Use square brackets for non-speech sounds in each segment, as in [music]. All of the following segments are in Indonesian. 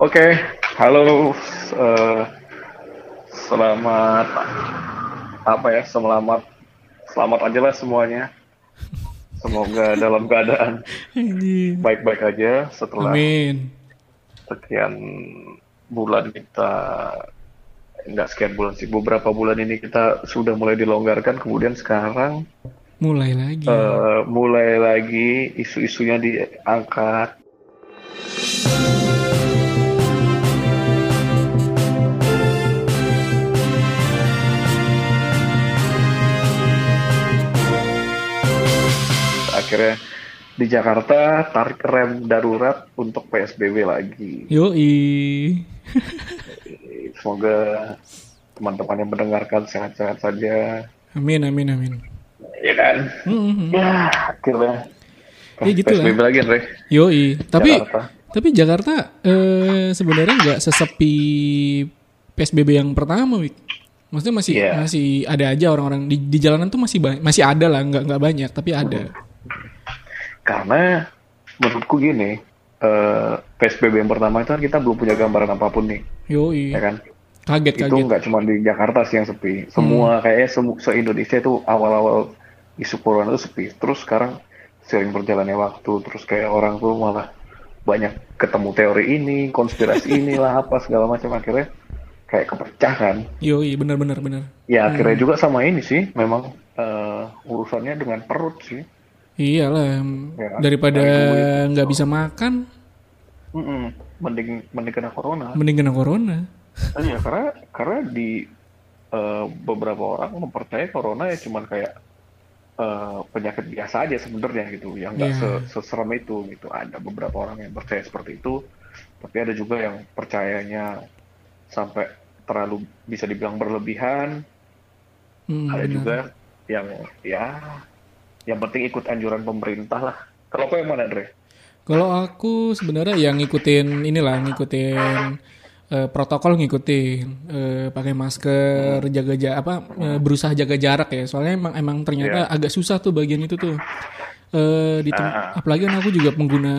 Oke, halo, eh, selamat apa ya? Selamat, selamat aja lah semuanya. Semoga dalam keadaan baik-baik aja setelah Amin. sekian bulan kita nggak sekian bulan sih beberapa bulan ini kita sudah mulai dilonggarkan kemudian sekarang Mulai lagi. eh, mulai lagi isu-isunya diangkat akhirnya di Jakarta tarik rem darurat untuk PSBB lagi Yoi. Semoga teman-teman yang mendengarkan sehat-sehat saja. Amin, amin, amin. Ya kan? Hmm, Ya, akhirnya. Ya, gitu lah. PSBB lagi, Andre. Yoi. Tapi Jakarta. tapi Jakarta eh, sebenarnya nggak sesepi PSBB yang pertama, Wik. Maksudnya masih Iya. masih ada aja orang-orang di, di jalanan tuh masih masih ada lah, nggak nggak banyak, tapi ada. Karena menurutku gini, eh, PSBB yang pertama itu kan kita belum punya gambaran apa pun nih, Yoi. ya kan? Kaget, Itu kaget. nggak cuma di Jakarta sih yang sepi. Semua kayaknya semu- se-Indonesia itu awal-awal isu corona itu sepi. Terus sekarang sering berjalannya waktu, terus kayak orang tuh malah banyak ketemu teori ini, konspirasi [laughs] inilah apa segala macam akhirnya kayak kepecah kan. Yoi, benar benar benar. Ya akhirnya juga sama ini sih, memang eh, urusannya dengan perut sih. Iyalah, Ya, daripada dari duit. nggak bisa makan. Mending mending kena corona. mending kena corona. Iya karena karena di eh, beberapa orang mempercayai corona ya cuman kayak eh, penyakit biasa aja sebenarnya gitu, yang nggak Iya. se- seserem itu gitu. Ada beberapa orang yang percaya seperti itu, tapi ada juga yang percayanya sampai terlalu bisa dibilang berlebihan. Hmm, ada benar. juga yang ya yang penting ikut anjuran pemerintah lah. Kalau kau yang mana, Dre? Kalau aku sebenarnya yang ngikutin inilah ngikutin eh, protokol ngikutin eh, pakai masker, jaga ja apa eh, berusaha jaga jarak ya. Soalnya emang emang ternyata agak susah tuh bagian itu tuh. Eh di tem- apalagi kan aku juga pengguna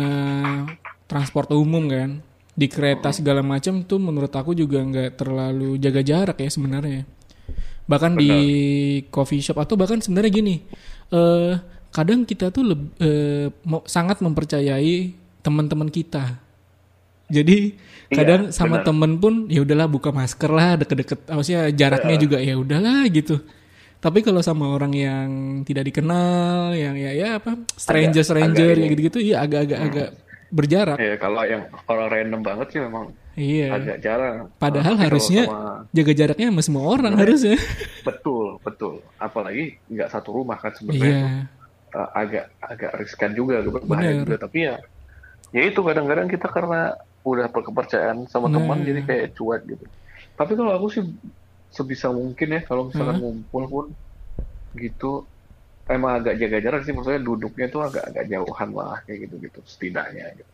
transport umum kan. Di kereta segala macam tuh menurut aku juga nggak terlalu jaga jarak ya sebenarnya. Bahkan di coffee shop atau bahkan sebenarnya gini. Eh kadang kita tuh leb- eh, mau- sangat mempercayai teman-teman kita. Jadi kadang sama benar. temen pun ya udahlah buka masker lah deket-deket, maksudnya jaraknya juga ya udahlah gitu. Tapi kalau sama orang yang tidak dikenal, yang ya ya apa stranger stranger agak ini. gitu-gitu, iya agak-agak agak berjarak. Ya kalau yang orang random banget sih memang Iya. agak jarang. Padahal harusnya sama- jaga jaraknya sama semua orang harusnya. betul betul. Apalagi nggak satu rumah kan Iya. sebenarnya uh, agak agak riskan juga, berbahaya Bener. juga. Tapi ya ya itu kadang-kadang kita karena udah kepercayaan sama Nah. teman jadi kayak cuek gitu. Tapi kalau aku sih sebisa mungkin ya kalau misalkan Hah? ngumpul pun gitu emang agak jaga jarak sih maksudnya duduknya tuh agak agak jauhan lah kayak gitu gitu setidaknya gitu.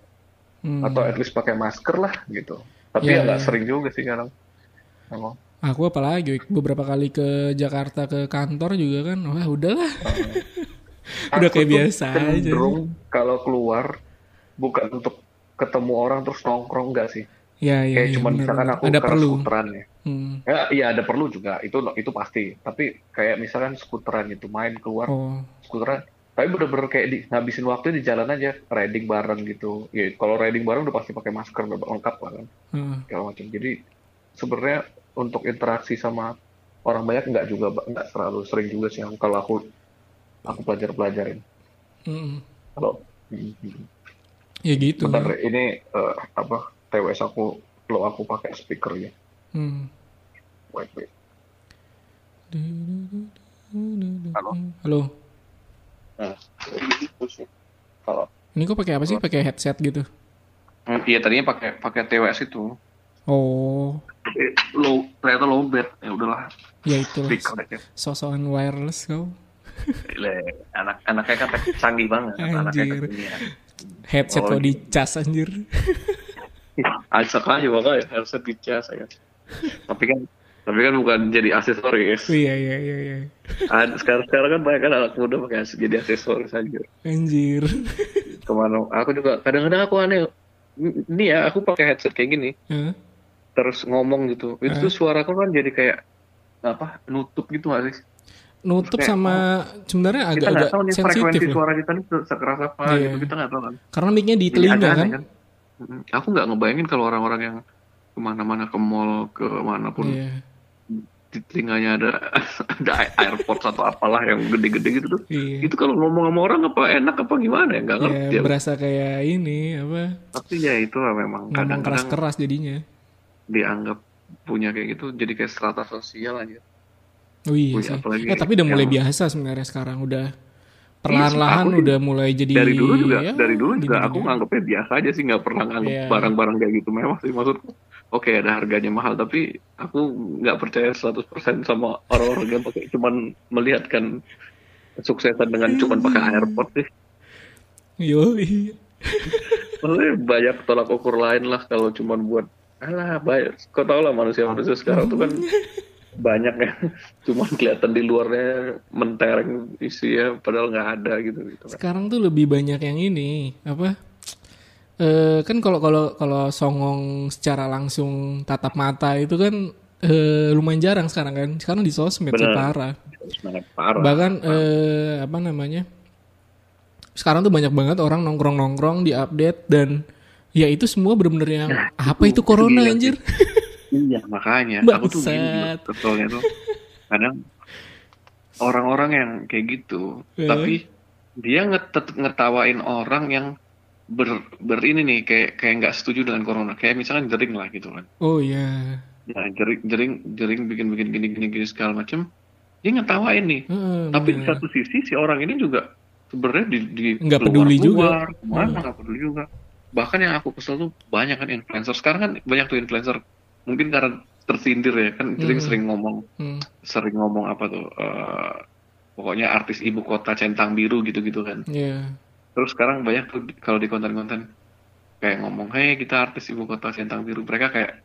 Hmm. atau at least pakai masker lah gitu. Tapi Iya, ya nggak iya. sering juga sih kadang. Emang. Aku apalagi beberapa kali ke Jakarta ke kantor juga kan, wah udahlah. Udah [laughs] Aku kayak biasa aja. cenderung kalau keluar bukan untuk ketemu orang terus nongkrong enggak sih. Ya ya, Kayak ya cuma benar, misalkan aku ada perlu. skuteran ya. Hmm. Ya, iya ada perlu juga. Itu itu pasti. Tapi kayak misalkan skuteran itu main keluar Oh, skuteran. Tapi bener-bener kayak di, ngabisin waktu di jalan aja, riding bareng gitu. Ya kalau riding bareng udah pasti pakai masker udah lengkap lah kan. heeh. segala macam. Jadi sebenarnya untuk interaksi sama orang banyak nggak juga nggak terlalu sering juga sih aku- kalau aku aku pelajar pelajarin. Mm-mm. Kalau Ya gitu. bentar Re, ini eh, apa TWS aku lo aku pakai speaker ya. Hmm. Wait, wait. Halo. Halo. Nah, gitu sih. Kalau Ini kok pakai apa sih? Pakai headset gitu. Hmm, iya tadinya pakai pakai TWS itu. Oh, low ternyata low bed ya udahlah ya itu aja. sosokan wireless kau. Anak anaknya kan canggih banget anaknya Anjir. kekinian. Headset Oh, kau dicas anjir. Acak aja makanya harusnya dicas ya. Tapi kan tapi kan bukan jadi aksesoris. Iya iya iya iya. Sekarang sekarang kan banyak kan anak muda pakai as- jadi aksesoris aja. Anjir. Ke mana? Aku juga kadang-kadang aku aneh ini ya aku pakai headset kayak gini Hah? terus ngomong gitu itu tuh suaraku kan jadi kayak apa nutup gitu gak sih nutup Kayak, sama sebenarnya kita nggak agak-agak nih sensitif frekuensi suara kita nih se- sekeras apa Iya. gitu kita nggak tahu kan Karena mic-nya di telinga agak kan. Mm, aku nggak ngebayangin kalau orang-orang yang ke mana-mana ke mall ke mana pun Iya. Di telinganya ada [laughs] ada airport atau apalah yang gede-gede gitu tuh Iya. itu kalau ngomong sama orang apa enak apa gimana ya nggak ngerti Ya, ya. berasa kayak ini apa tapi ya itu lah memang kadang-kadang keras-keras jadinya. dianggap punya kayak gitu jadi kayak strata sosial aja Oh iya sih. apalagi Eh tapi udah mulai yang- biasa sebenarnya sekarang udah perlahan-lahan aku sih udah mulai jadi dari dulu juga ya, dari dulu juga aku nganggapnya biasa aja sih nggak pernah nganggap Iya. barang-barang kayak gitu mewah sih maksudku oke ada harganya mahal tapi aku nggak percaya 100% sama orang-orang yang pakai cuman melihatkan kesuksesan dengan cuman pakai airport sih Yo, iya. maksudnya banyak tolak ukur lain lah kalau cuman buat alah bayar kau tau lah manusia-manusia sekarang tuh kan banyak ya [laughs] cuman kelihatan di luarnya mentereng isinya padahal nggak ada gitu gitu kan. Sekarang tuh lebih banyak yang ini apa? Eh kan kalau kalau kalau songong secara langsung tatap mata itu kan eh, lumayan jarang sekarang kan. Sekarang di sosmed sih parah. parah Bahkan eh, apa namanya? Sekarang tuh banyak banget orang nongkrong-nongkrong di update dan ya itu semua bener-bener yang apa itu, corona gila sih. anjir. [laughs] Iya makanya aku tuh gini Bangsat. tuh kadang orang-orang yang kayak gitu Eh. tapi dia nget ngetawain orang yang ber, ber ini nih kayak kayak nggak setuju dengan corona kayak misalkan jering lah gitu kan Oh iya. ya jering jering jering bikin bikin gini gini gini segala macem dia ngetawain nih Heeh, tapi di bener. satu sisi si orang ini juga sebenarnya di, di Nggak peduli juga. keluar, ke mana nggak peduli juga bahkan yang aku kesel tuh banyak kan influencer sekarang kan banyak tuh influencer mungkin karena tersindir ya kan sering sering ngomong Hmm. sering ngomong apa tuh eh, pokoknya artis ibu kota centang biru gitu gitu kan Iya. Terus sekarang banyak tuh kalau di konten-konten kayak ngomong hey kita artis ibu kota centang biru mereka kayak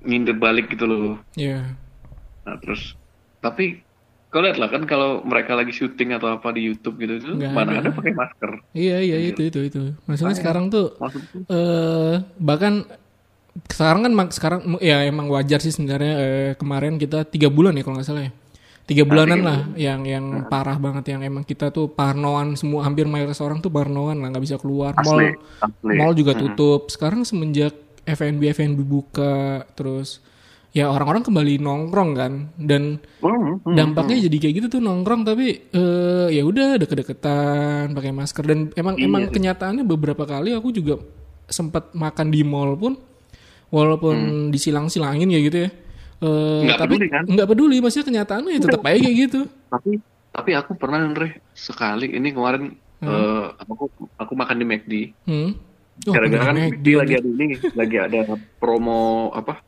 nyindir balik gitu loh Iya. nah terus tapi kau lihat lah kan kalau mereka lagi syuting atau apa di YouTube gitu itu Nggak mana ada. ada pakai masker Iya iya itu itu itu. Maksudnya sekarang tuh maksudku eh bahkan sekarang kan sekarang ya emang wajar sih sebenarnya eh, kemarin kita tiga bulan ya kalau nggak salah ya tiga bulanan lah yang yang parah banget yang emang kita tuh parnoan semua hampir mayoritas orang tuh parnoan lah nggak bisa keluar. Mall asli. mall juga tutup. Sekarang semenjak FNB FNB buka terus ya orang-orang kembali nongkrong kan dan Hmm, hmm. dampaknya jadi kayak gitu tuh nongkrong tapi eh, ya udah deket-deketan pakai masker. Dan emang Iya. emang kenyataannya beberapa kali aku juga sempat makan di mall pun walaupun disilang-silangin ya gitu ya Hmm. Nggak tapi peduli kan? nggak peduli maksudnya kenyataannya ya tetap aja kayak gitu tapi tapi aku pernah Andre sekali ini kemarin eh, aku aku makan di McD hmm. Oh, gara-gara kan McD lagi ada ini lagi ada promo apa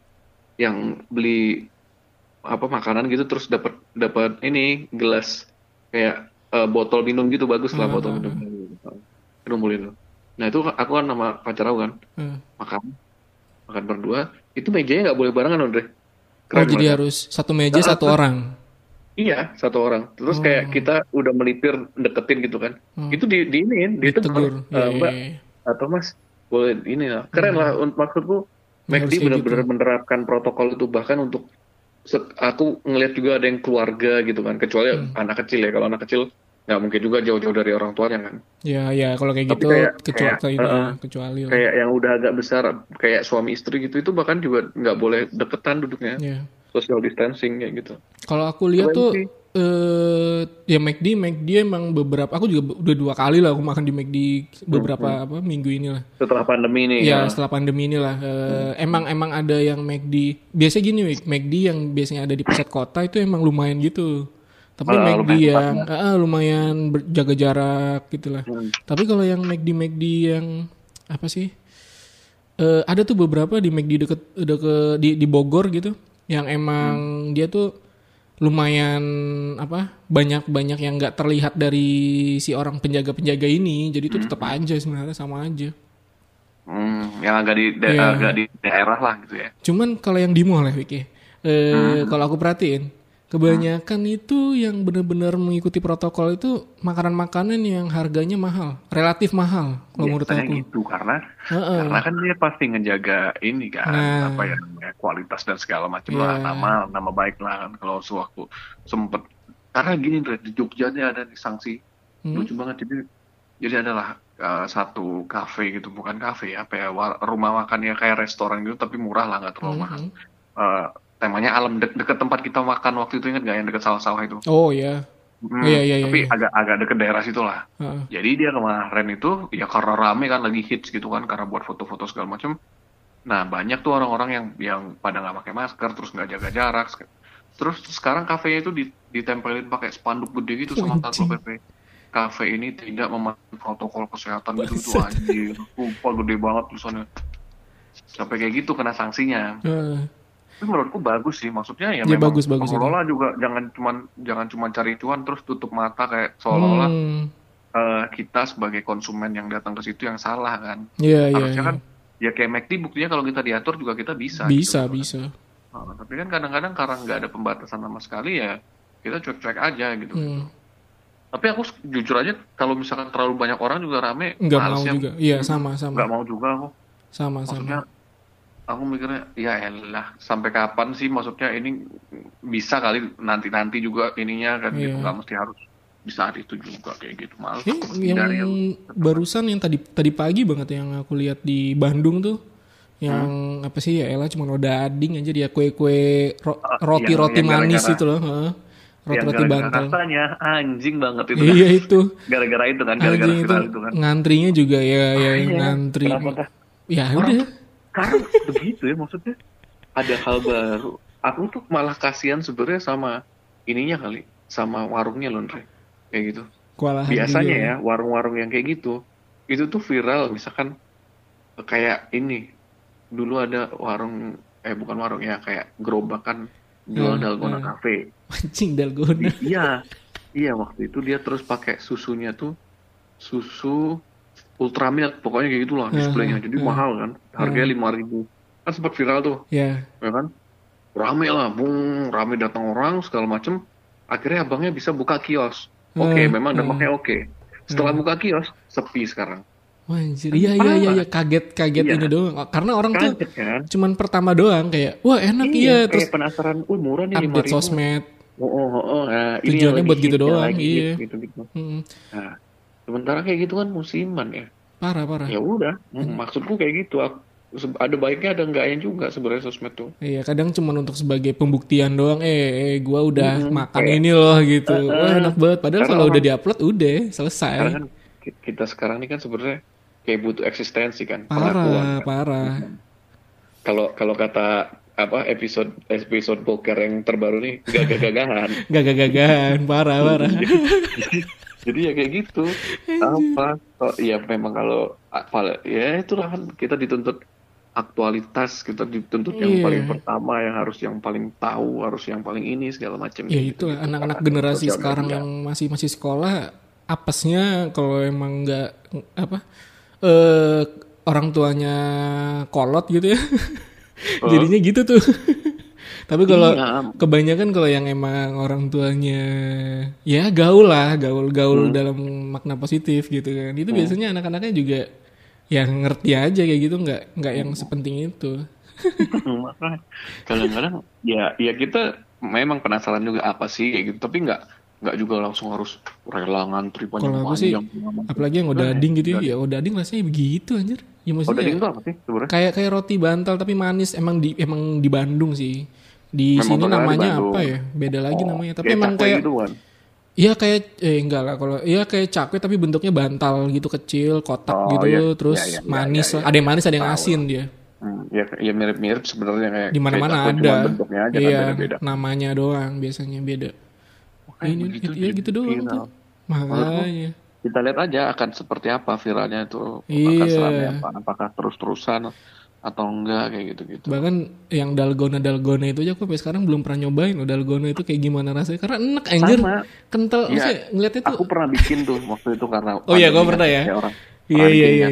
yang beli apa makanan gitu terus dapat dapat ini gelas kayak eh, botol minum gitu bagus lah Hmm, botol minum minum boleh tuh. nah itu aku kan sama pacar aku kan Hmm. makan makan berdua itu mejanya nggak boleh barengan Andre oh Keren jadi banget. harus satu meja Ah, satu orang Iya, satu orang. Terus Oh. kayak kita udah melipir deketin gitu kan. Hmm. Itu di di ini ditegur ditegur. Eh, Iya, Mbak iya, iya. atau Mas boleh ini lah. Keren lah un- maksudku Ya, McD benar-benar gitu. menerapkan protokol itu bahkan untuk aku ngelihat juga ada yang keluarga gitu kan. Kecuali Hmm. anak kecil ya. Kalau anak kecil nggak mungkin juga jauh-jauh dari orang tuanya kan. ya ya kalau kayak Tapi gitu kayak- kecuali kayak, ini, uh-uh. kecuali lah Kayak yang udah agak besar kayak suami istri gitu itu bahkan juga nggak boleh deketan duduknya. ya Social distancing kayak gitu. Kalau aku lihat tuh sih. eh ya McD McD emang beberapa aku juga udah dua kali lah aku makan di McD beberapa apa minggu ini lah. Setelah pandemi ini Ya ya. setelah pandemi ini lah Eh, emang emang ada yang McD biasa gini McD yang biasanya ada di pusat kota itu emang lumayan gitu. Tapi Ah, McD lumayan yang ah, lumayan ber- jaga jarak gitu lah. Hmm. Tapi kalau yang McD McD yang apa sih? Eh ada tuh beberapa di McD deket deket di, di Bogor gitu yang emang Hmm. dia tuh lumayan apa banyak banyak yang nggak terlihat dari si orang penjaga penjaga ini jadi itu tetap aja sebenarnya sama aja Hmm, yang agak di da- Iya. agak di daerah lah gitu ya. cuman kalau yang di mall ya Vicky eh kalau aku perhatiin kebanyakan itu yang benar-benar mengikuti protokol itu makanan-makanan yang harganya mahal, relatif mahal kalau menurut Biasanya aku. gitu karena Heeh. karena kan dia pasti ngejaga ini kan Nah. apa ya namanya kualitas dan segala macam Iya. lah nama nama baik lah kan kalau sewaktu sempet karena gini di Jogja nih ada sanksi Hmm. lucu banget jadi jadi adalah uh, satu kafe gitu bukan kafe ya apa ya war- rumah makan ya kayak restoran gitu tapi murah lah nggak terlalu mahal Mhm. Uh, temanya alam de- deket tempat kita makan waktu itu ingat nggak yang deket sawah-sawah itu Oh ya. Hmm, Iya, iya, iya, tapi iya. agak agak deket daerah situ lah Heeh. jadi dia kemarin itu ya karena rame kan lagi hits gitu kan karena buat foto-foto segala macam. Nah banyak tuh orang-orang yang yang pada nggak pakai masker terus nggak jaga jarak. Terus sekarang kafenya itu di- ditempelin pakai spanduk gede gitu sama satpol pp. Kafe ini tidak mematuhi protokol kesehatan gitu itu Bangsat. anjir. Sumpah gede banget tulisannya. Sampai kayak gitu kena sanksinya. Heeh. Tapi menurutku bagus sih, maksudnya ya, Ya, memang bagus, bagus pengelola juga jangan cuman jangan cuman cari cuan terus tutup mata kayak seolah-olah Hmm. eh, kita sebagai konsumen yang datang ke situ yang salah kan. Iya iya. Harusnya iya. kan ya kayak McD buktinya kalau kita diatur juga kita bisa. Bisa gitu. bisa. Nah, tapi kan kadang-kadang karena nggak ada pembatasan sama sekali ya kita cuek-cuek aja gitu. Hmm. Tapi aku jujur aja kalau misalkan terlalu banyak orang juga rame, Nggak mau ya. juga. Iya sama sama. Nggak mau juga aku. Sama Maksudnya sama. Aku mikirnya ya elah sampai kapan sih maksudnya ini bisa kali nanti-nanti juga ininya kan gitu Iya. nggak mesti harus di saat itu juga kayak gitu Eh, aku yang aku. barusan yang tadi tadi pagi banget yang aku lihat di Bandung tuh yang apa sih ya Ella cuma udah ading aja dia kue-kue ro- Ah, roti-roti yang- yang manis gara-gara- itu loh, heeh. Yang Roti-roti gara-gara bantal. rasanya anjing banget itu Iya itu. [laughs] gara-gara itu kan gara-gara itu itu kan ngantrinya juga ya ya Iya, ngantri. kenapa? Ya udah. Karena begitu ya maksudnya. Ada hal baru. Aku tuh malah kasihan sebenarnya sama ininya kali sama warungnya loh Andre kayak gitu. Kewalahan biasanya juga. ya warung-warung yang kayak gitu itu tuh viral. Misalkan kayak ini. Dulu ada warung eh bukan warung ya kayak gerobakan jual Hmm, dalgona hmm. cafe. [laughs] Anjing dalgona. iya. Iya waktu itu dia terus pakai susunya tuh susu ultramilk pokoknya kayak gitulah Hmm, displaynya jadi hmm. mahal kan harganya lima ribu kan sempat viral tuh Ya. ya kan rame lah bung rame datang orang segala macem akhirnya abangnya bisa buka kios oke Hmm, memang hmm. dampaknya oke setelah buka kios sepi sekarang Wah, anjir. Iya iya iya iya kaget kaget Iya. ini doang. Karena orang tuh kaget kan cuman pertama doang kayak wah enak iya, terus kayak penasaran uh murah nih lima update ribu sosmed. oh, oh, oh, oh. Nah, ini Tujuannya buat gitu yang doang, lagi iya. gitu gitu Hmm, nah sementara kayak gitu kan musiman ya parah parah. ya udah mm, maksudku kayak gitu Aku- ada baiknya ada enggaknya juga sebenarnya sosmed tuh Iya kadang cuman untuk sebagai pembuktian doang. Eh, eh gua udah Hmm, makan kayak- ini loh gitu. Uh, uh. Wah enak banget. Padahal kalau udah diupload udah selesai. kan ki- kita sekarang ini kan sebenarnya kayak butuh eksistensi kan Parah pengakuan kan. parah. kalau kalau kata apa episode episode poker yang terbaru nih gagah-gagahan [laughs] Gagah-gagahan parah parah. Jadi, ya kayak gitu apa oh, ya memang kalau apa ya itulah kan kita dituntut aktualitas kita dituntut yang Iya. paling pertama yang harus yang paling tahu harus yang paling ini segala macam Ya gitu, itu gitu. anak-anak Karena generasi sosial sekarang media. yang masih masih sekolah apesnya kalau emang nggak apa eh orang tuanya kolot gitu ya. [laughs] Jadinya gitu tuh. [laughs] Tapi kalau Iya. kebanyakan kalau yang emang orang tuanya ya gaul lah, gaul-gaul Hmm. dalam makna positif gitu kan. Itu biasanya anak-anaknya juga yang ngerti aja kayak gitu nggak nggak yang sepenting itu. Makanya kadang-kadang ya ya kita memang penasaran juga apa sih kayak gitu tapi nggak nggak juga langsung harus rela ngantri panjang Kalau aku sih, panjang apalagi yang udah ading gitu ya, udah ading rasanya begitu anjir. Ya oh maksudnya itu apa sih sebenarnya kayak kayak roti bantal tapi manis emang di emang di Bandung sih. Di Memang sini namanya apa ya? Beda lagi namanya. Tapi kayak emang kayak gitu kan Iya kayak eh enggak lah kalau iya kayak cakwe tapi bentuknya bantal gitu kecil, kotak Oh, gitu iya. terus Iya, iya, iya, manis iya, lah. Ada yang manis, ada yang asin dia. Hmm, ya, ya mirip-mirip sebenarnya kayak Di mana-mana ada. cuma bentuknya aja kan Iya, beda-beda. namanya doang biasanya beda. Makanya ini begitu ya gitu doang tuh. Makanya. Kita lihat aja akan seperti apa viralnya itu akan Iya. seramai apa, apakah terus-terusan atau enggak kayak gitu-gitu. Bahkan yang dalgona dalgona itu aja aku sampai sekarang belum pernah nyobain loh dalgona itu kayak gimana rasanya karena enak anjir. Sama. Kental maksudnya ngeliatnya tuh Aku pernah bikin tuh waktu itu karena [laughs] Oh iya, pandemi gua kan, pernah ya. orang Iya iya iya.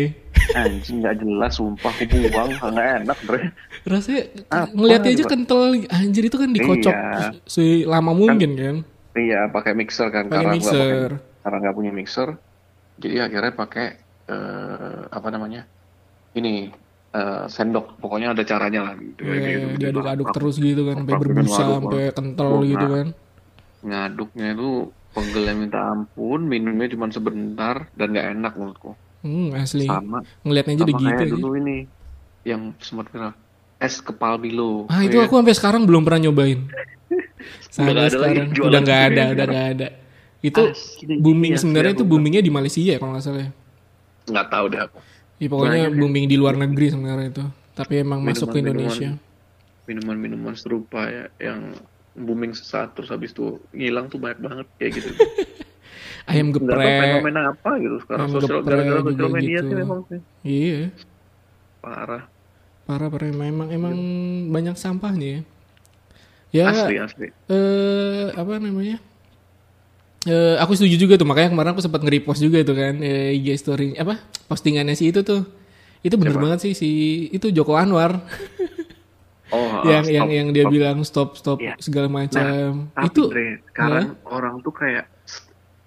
Anjing nggak jelas, sumpah aku buang, nggak enak bre. Rasanya Apa ngeliatnya aja kental. Anjir itu kan dikocok Iya. se lama mungkin kan. Iya, pakai mixer kan Pakai karena mixer. karena nggak punya mixer, jadi akhirnya pakai eh, apa namanya? Ini eh, sendok, pokoknya ada caranya lah. Gitu, Iya, Kayak gitu. diaduk-aduk terus gitu kan, sampai berbusa, sampai kental Nah, gitu kan. Ngaduknya itu pegel minta ampun, minumnya cuma sebentar dan nggak enak menurutku. Hmm, asli. Sama, Ngeliatnya aja udah sama gitu kayak aja. dulu ini yang sempat viral es kepal Milo. Ah itu Iya. aku sampai sekarang belum pernah nyobain. [laughs] Sampai nggak ada lagi sekarang udah nggak gitu ada, ya udah nggak ada. Itu Asli, booming iya, sebenarnya iya, itu boomingnya di Malaysia ya kalau nggak salah. ya. nggak tahu deh aku. Ya, pokoknya Banyak ya. booming di luar negeri sebenarnya itu. Tapi emang masuk ke. Indonesia. minuman-minuman serupa ya yang booming sesaat terus habis itu ngilang tuh banyak banget kayak gitu. [laughs] Ayam geprek. fenomena apa gitu sekarang Ayam sosial gara-gara sosial media gitu. sih memang sih Iya, parah parah parah emang emang banyak sampahnya ya. Ya, asli asli. eh apa namanya? Eh aku setuju juga tuh makanya kemarin aku sempat nge-repost juga tuh kan eh, IG story apa postingannya si itu tuh. Itu bener Siapa? banget sih si itu Joko Anwar [laughs] Oh [laughs] yang stop, yang yang dia stop. bilang stop stop Iya. segala macam. Tapi itu Dre, sekarang orang tuh kayak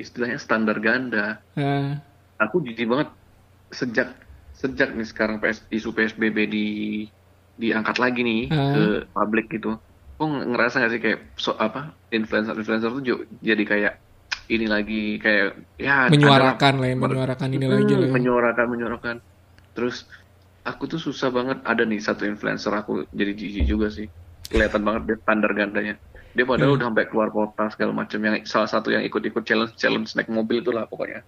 istilahnya standar ganda. eh, Aku jijik banget sejak sejak nih sekarang PS, isu PSBB di diangkat lagi nih Ah. ke publik gitu. Kok ngerasa gak sih kayak so, apa influencer influencer tuh jadi kayak ini lagi kayak ya menyuarakan lah ya, menyuarakan ini Hmm, lagi lah. ya. menyuarakan menyuarakan terus aku tuh susah banget ada nih satu influencer aku jadi jijik juga sih kelihatan banget dia standar gandanya dia padahal Hmm. udah sampai keluar kota segala macam yang salah satu yang ikut-ikut challenge challenge naik mobil itulah pokoknya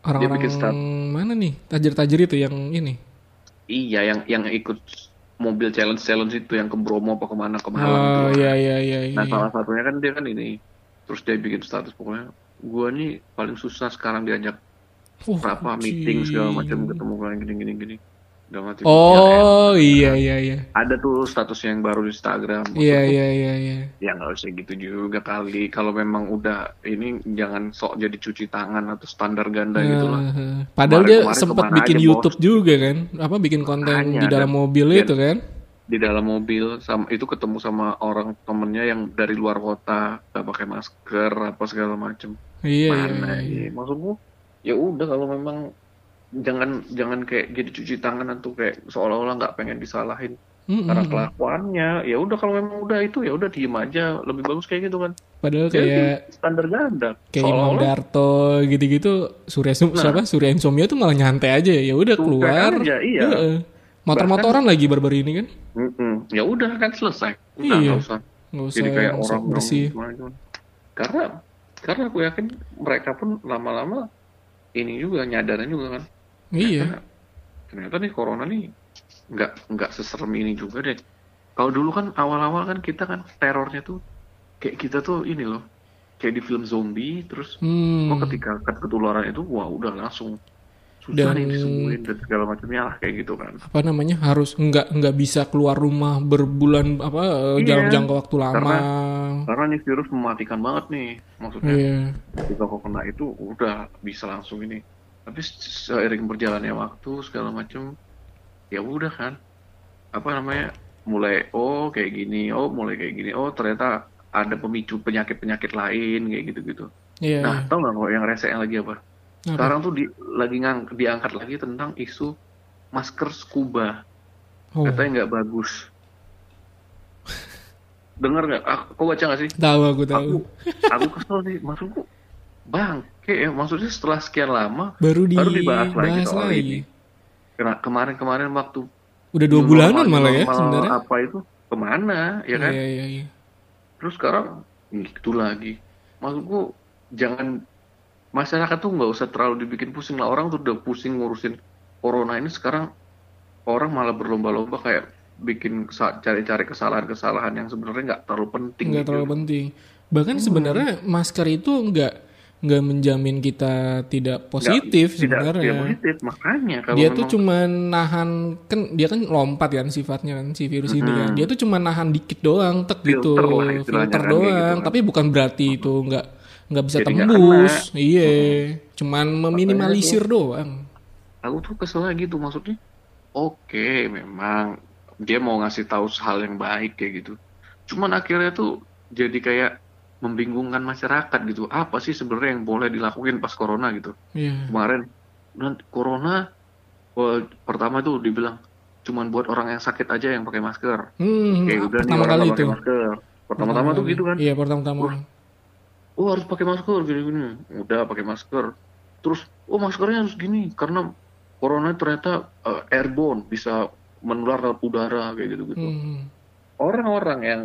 Orang-orang bikin start. mana nih tajir-tajir itu yang ini? iya yang yang ikut mobil challenge challenge itu yang ke Bromo apa ke mana ke Malang Oh iya iya iya. iya. nah salah satunya kan dia kan ini terus dia bikin status pokoknya gua nih paling susah sekarang diajak berapa anjing. meeting segala macam ketemu kalian gini gini gini udah mati Oh iya iya iya. ada tuh status yang baru di Instagram. Iya iya iya iya. Ya nggak usah gitu juga kali. Kalau memang udah ini jangan sok jadi cuci tangan atau standar ganda gitu lah. Padahal Kemarin- dia sempat bikin YouTube juga kan, apa bikin konten di dalam mobil itu kan? Di dalam mobil sama itu ketemu sama orang temennya yang dari luar kota nggak pakai masker apa segala macem. Iya iya. Mana iya. ya? Maksudku ya udah kalau memang jangan jangan kayak jadi cuci tangan atau kayak seolah-olah nggak pengen disalahin Mm, karena kelakuannya ya udah kalau memang udah itu ya udah diem aja lebih bagus kayak gitu kan Padahal Jadi kayak standar ganda kayak Imam Darto gitu-gitu Surya Sum- Nah. siapa Surya Insomnia tuh malah nyantai aja ya udah Suka keluar. aja, iya. Heeh. Motor-motoran lagi baru-baru ini kan? Mm-mm. ya udah kan selesai udah Iya. nggak usah jadi kayak orang bersih. gimana gimana. karena karena aku yakin mereka pun lama-lama ini juga nyadarin juga kan Iya. ternyata nih corona nih nggak nggak seserem ini juga deh kalau dulu kan awal-awal kan kita kan terornya tuh kayak kita tuh ini loh kayak di film zombie terus Hmm. oh ketika ketularan itu wah udah langsung susah Dan- nih disembuhin dan segala macamnya lah kayak gitu kan apa namanya harus nggak nggak bisa keluar rumah berbulan apa eh, Iya. dalam jangka waktu lama. karena nih virus mematikan banget nih maksudnya Iya. ketika kau kena itu udah bisa langsung ini tapi se- seiring berjalannya waktu segala macam ya udah kan apa namanya mulai oh kayak gini oh mulai kayak gini oh ternyata ada pemicu penyakit penyakit lain kayak gitu gitu Iya. nah tau nggak kok yang resenya lagi apa Apa? Sekarang tuh di, lagi ngang, diangkat lagi tentang isu masker scuba. Oh, katanya nggak bagus. Dengar nggak? Ah, kau baca nggak sih? Tahu aku tahu. aku aku kesel sih. Maksudku bang kayak ya, maksudnya setelah sekian lama baru di baru dibahas lagi bahas soal lagi. ini. Kena- kemarin-kemarin waktu Udah dua bulanan malah ya sebenarnya. apa itu? Ke mana ya kan? Iya iya iya. terus sekarang gitu lagi. Maksudku jangan masyarakat tuh nggak usah terlalu dibikin pusing lah orang tuh udah pusing ngurusin corona ini sekarang orang malah berlomba-lomba kayak bikin cari-cari kesalahan-kesalahan yang sebenarnya nggak terlalu penting Nggak gitu. terlalu penting. Bahkan sebenarnya masker itu nggak nggak menjamin kita tidak positif sebenarnya. tidak positif makanya kalau dia tuh cuma nahan kan dia kan lompat kan sifatnya kan si virus ini kan Mhm. dia tuh cuma nahan dikit doang tek gitu Filter lah istilahnya filter kan, kayak doang gitu kan. tapi bukan berarti itu nggak nggak bisa Jadi tembus. iya. Cuman meminimalisir doang. Aku tuh kesel gitu maksudnya oke memang dia mau ngasih tahu hal yang baik kayak gitu. Cuman akhirnya tuh jadi kayak membingungkan masyarakat gitu. Apa sih sebenarnya yang boleh dilakuin pas corona gitu? Iya. kemarin nanti corona wah, pertama tuh dibilang cuman buat orang yang sakit aja yang pakai masker. Hmm, kayak udah nih pertama kali itu. pakai masker. Pertama-tama tuh gitu kan? Iya, pertama-tama. Oh harus pakai masker gini-gini. Udah pakai masker. Terus oh maskernya harus gini karena corona ternyata eh, airborne bisa menular lewat udara kayak gitu gitu Hmm. orang-orang yang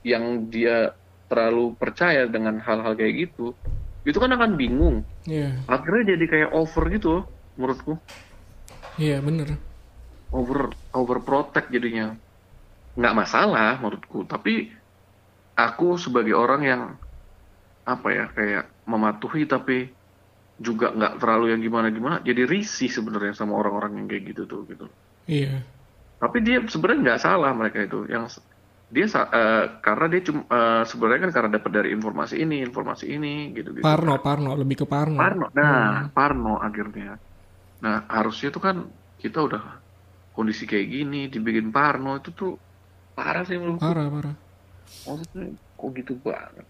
yang dia terlalu percaya dengan hal-hal kayak gitu itu kan akan bingung. Iya. akhirnya jadi kayak over gitu menurutku. Iya, bener. over over protect jadinya. Nggak masalah menurutku. Tapi aku sebagai orang yang apa ya kayak mematuhi tapi juga nggak terlalu yang gimana gimana jadi risih sebenarnya sama orang-orang yang kayak gitu tuh gitu. Iya. tapi dia sebenarnya nggak salah mereka itu. Yang dia eh, karena dia cuma eh, sebenarnya kan karena dapat dari informasi ini informasi ini gitu gitu Parno, Parno, lebih ke Parno. Parno nah Parno akhirnya. Nah harusnya tuh kan kita udah kondisi kayak gini dibikin Parno itu tuh parah sih menurutku. Parah, parah. maksudnya kok gitu banget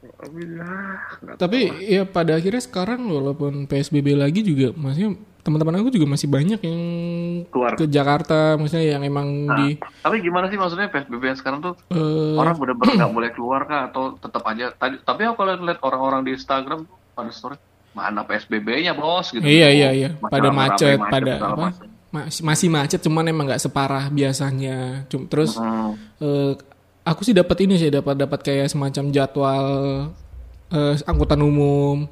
tapi ah, nggak Tapi ya pada akhirnya sekarang walaupun PSBB lagi juga maksudnya teman-teman aku juga masih banyak yang keluar ke Jakarta maksudnya yang emang di tapi gimana sih maksudnya PSBB yang sekarang tuh eh, orang [clears throat] benar-benar nggak boleh keluar kah atau tetap aja tadi tapi aku kalau lihat orang-orang di Instagram pada story mana PSBB-nya bos gitu Iya iya iya, Masih pada rame-rame, macet, pada apa? macam. Masih, masih macet, cuman emang nggak separah biasanya. Cum, terus Hmm. eh, aku sih dapat ini sih, dapat dapat kayak semacam jadwal eh, angkutan umum.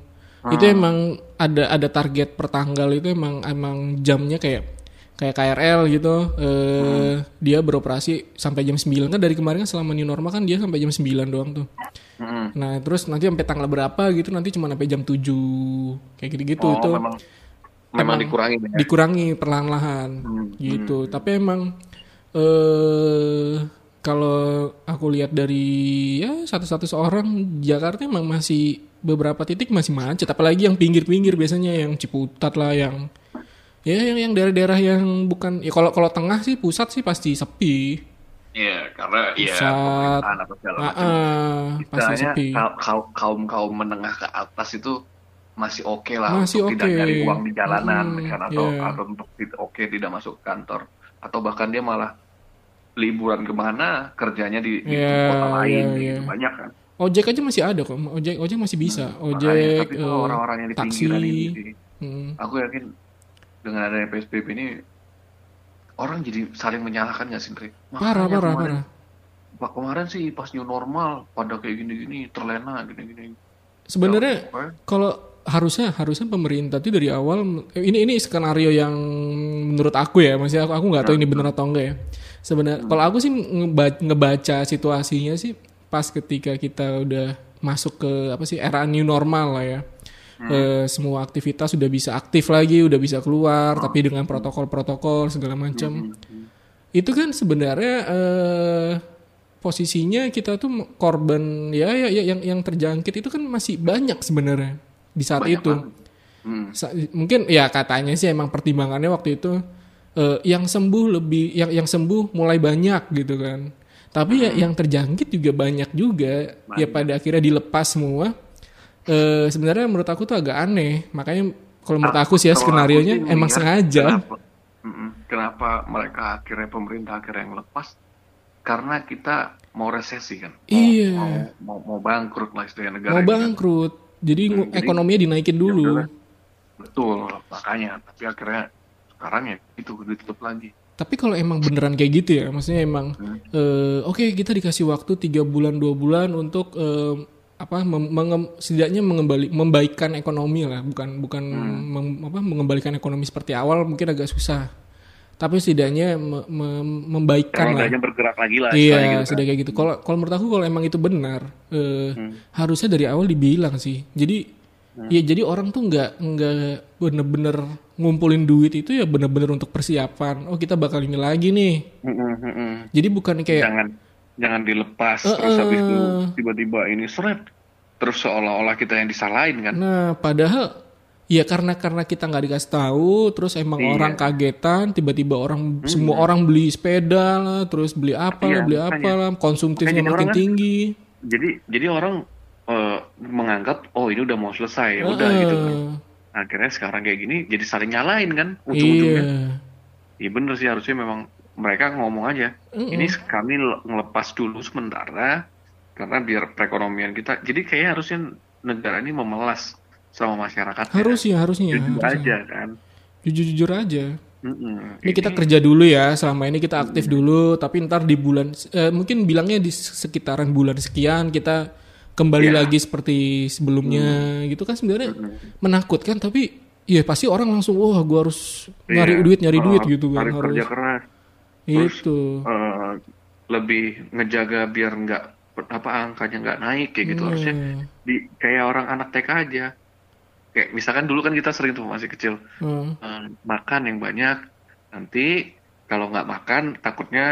Itu Hmm. emang ada ada target per tanggal itu emang emang jamnya kayak kayak KRL gitu. Eh, Dia beroperasi sampai jam 9 kan dari kemarin kan selama new normal kan dia sampai jam 9 doang tuh. Hmm. Nah, terus nanti sampai tanggal berapa gitu nanti cuma sampai jam 7. Kayak gitu-gitu Oh, itu memang memang dikurangi ya. dikurangi perlahan-lahan gitu. Tapi emang eh kalau aku lihat dari ya satu-satu seorang Jakarta emang masih beberapa titik masih macet apalagi yang pinggir-pinggir biasanya yang Ciputat lah yang ya yang yang daerah-daerah yang bukan ya kalau kalau tengah sih pusat sih pasti sepi. Iya, karena ya pemerintahan apa segala macam. ah, pasti sepi. kaum kaum kaum menengah ke atas itu masih oke lah Masih untuk tidak oke. nyari uang di jalanan Hmm, kan atau iya. atau untuk tidak oke tidak masuk kantor atau bahkan dia malah liburan ke mana kerjanya di, di Iya, kota lain iya, gitu iya. banyak kan Ojek aja masih ada kok. Ojek ojek masih bisa. Makanya, Ojek tapi kalau eh, orang-orang yang di taksi. ini Hmm. aku yakin dengan adanya PSBB ini orang jadi saling menyalahkan nggak sih Dre? Parah Makanya parah kemarin- parah. Pak kemarin sih pas new normal pada kayak gini-gini terlena gini-gini Sebenarnya Ya, kalau harusnya harusnya pemerintah tuh dari awal eh, ini ini skenario yang menurut aku ya maksudnya aku aku nggak tahu ini benar atau enggak ya sebenarnya kalau aku sih ngeba- ngebaca situasinya sih pas ketika kita udah masuk ke apa sih era new normal lah ya. Eh, semua aktivitas sudah bisa aktif lagi udah bisa keluar tapi dengan protokol-protokol segala macam. Itu kan sebenarnya eh, posisinya kita tuh korban ya, ya ya yang yang terjangkit itu kan masih banyak sebenarnya di saat Banyak itu. banget. Hmm. Sa- mungkin ya katanya sih emang pertimbangannya waktu itu eh, yang sembuh lebih yang yang sembuh mulai banyak gitu kan. Tapi ya yang terjangkit juga banyak juga. Ya pada akhirnya dilepas semua. Eh sebenarnya menurut aku tuh agak aneh. Makanya kalau menurut aku sih ya skenario nya emang sengaja. Kenapa, kenapa mereka akhirnya pemerintah akhirnya yang lepas? Karena kita mau resesi kan. Mau, Iya. Mau, mau, mau bangkrut lah istilahnya negara Mau kan. bangkrut. Jadi Hmm, jadi- ekonominya dinaikin Ya dulu. Betul, makanya. Tapi akhirnya sekarang ya itu ditutup lagi. Tapi kalau emang beneran kayak gitu ya, maksudnya emang Hmm. eh, oke kita dikasih waktu tiga bulan dua bulan untuk eh, apa mengem- setidaknya mengembali membaikkan ekonomi lah, bukan bukan Hmm. mem- apa mengembalikan ekonomi seperti awal mungkin agak susah. Tapi setidaknya me- me- membaikkan lah. Bergerak lagi lah. Iya, gitu kan. sudah kayak gitu. Kalau kalau menurut aku kalau emang itu benar, eh, Hmm. harusnya dari awal dibilang sih. Jadi ya jadi orang tuh nggak nggak bener-bener ngumpulin duit itu ya bener-bener untuk persiapan. Oh kita bakal ini lagi nih. Mm-mm, mm-mm. Jadi bukan kayak Jangan jangan dilepas Eh, terus habis itu tiba-tiba ini seret terus seolah-olah kita yang disalahin kan. nah padahal Iya karena karena kita nggak dikasih tahu, terus emang Iya. orang kagetan, tiba-tiba orang semua orang beli sepeda lah, terus beli apa lah, Iya, beli apa lah, konsumtifnya makin orang kan- tinggi. Jadi jadi orang eh, menganggap oh ini udah mau selesai ya udah gitu kan. Akhirnya sekarang kayak gini jadi saling nyalain kan Iya. ujung-ujungnya. Iya bener sih harusnya memang mereka ngomong aja. Mm-mm. Ini kami le- ngelepas dulu sementara karena biar perekonomian kita. Jadi kayaknya harusnya negara ini memelas sama masyarakat. Harusnya harusnya. Jujur harusnya. aja kan. Jujur-jujur aja. Mm-mm. Ini kita kerja dulu ya, selama ini kita aktif dulu, tapi ntar di bulan, eh, mungkin bilangnya di sekitaran bulan sekian kita kembali Iya. lagi seperti sebelumnya, gitu kan sebenarnya menakutkan, tapi ya pasti orang langsung, wah gua harus nyari Iya. duit, nyari Oh, duit gitu kan, harus kerja keras. terus, itu. eh, lebih ngejaga biar nggak apa angkanya nggak naik kayak gitu harusnya Hmm, di kayak orang anak TK aja kayak misalkan dulu kan kita sering tuh masih kecil hmm. eh, makan yang banyak nanti kalau nggak makan takutnya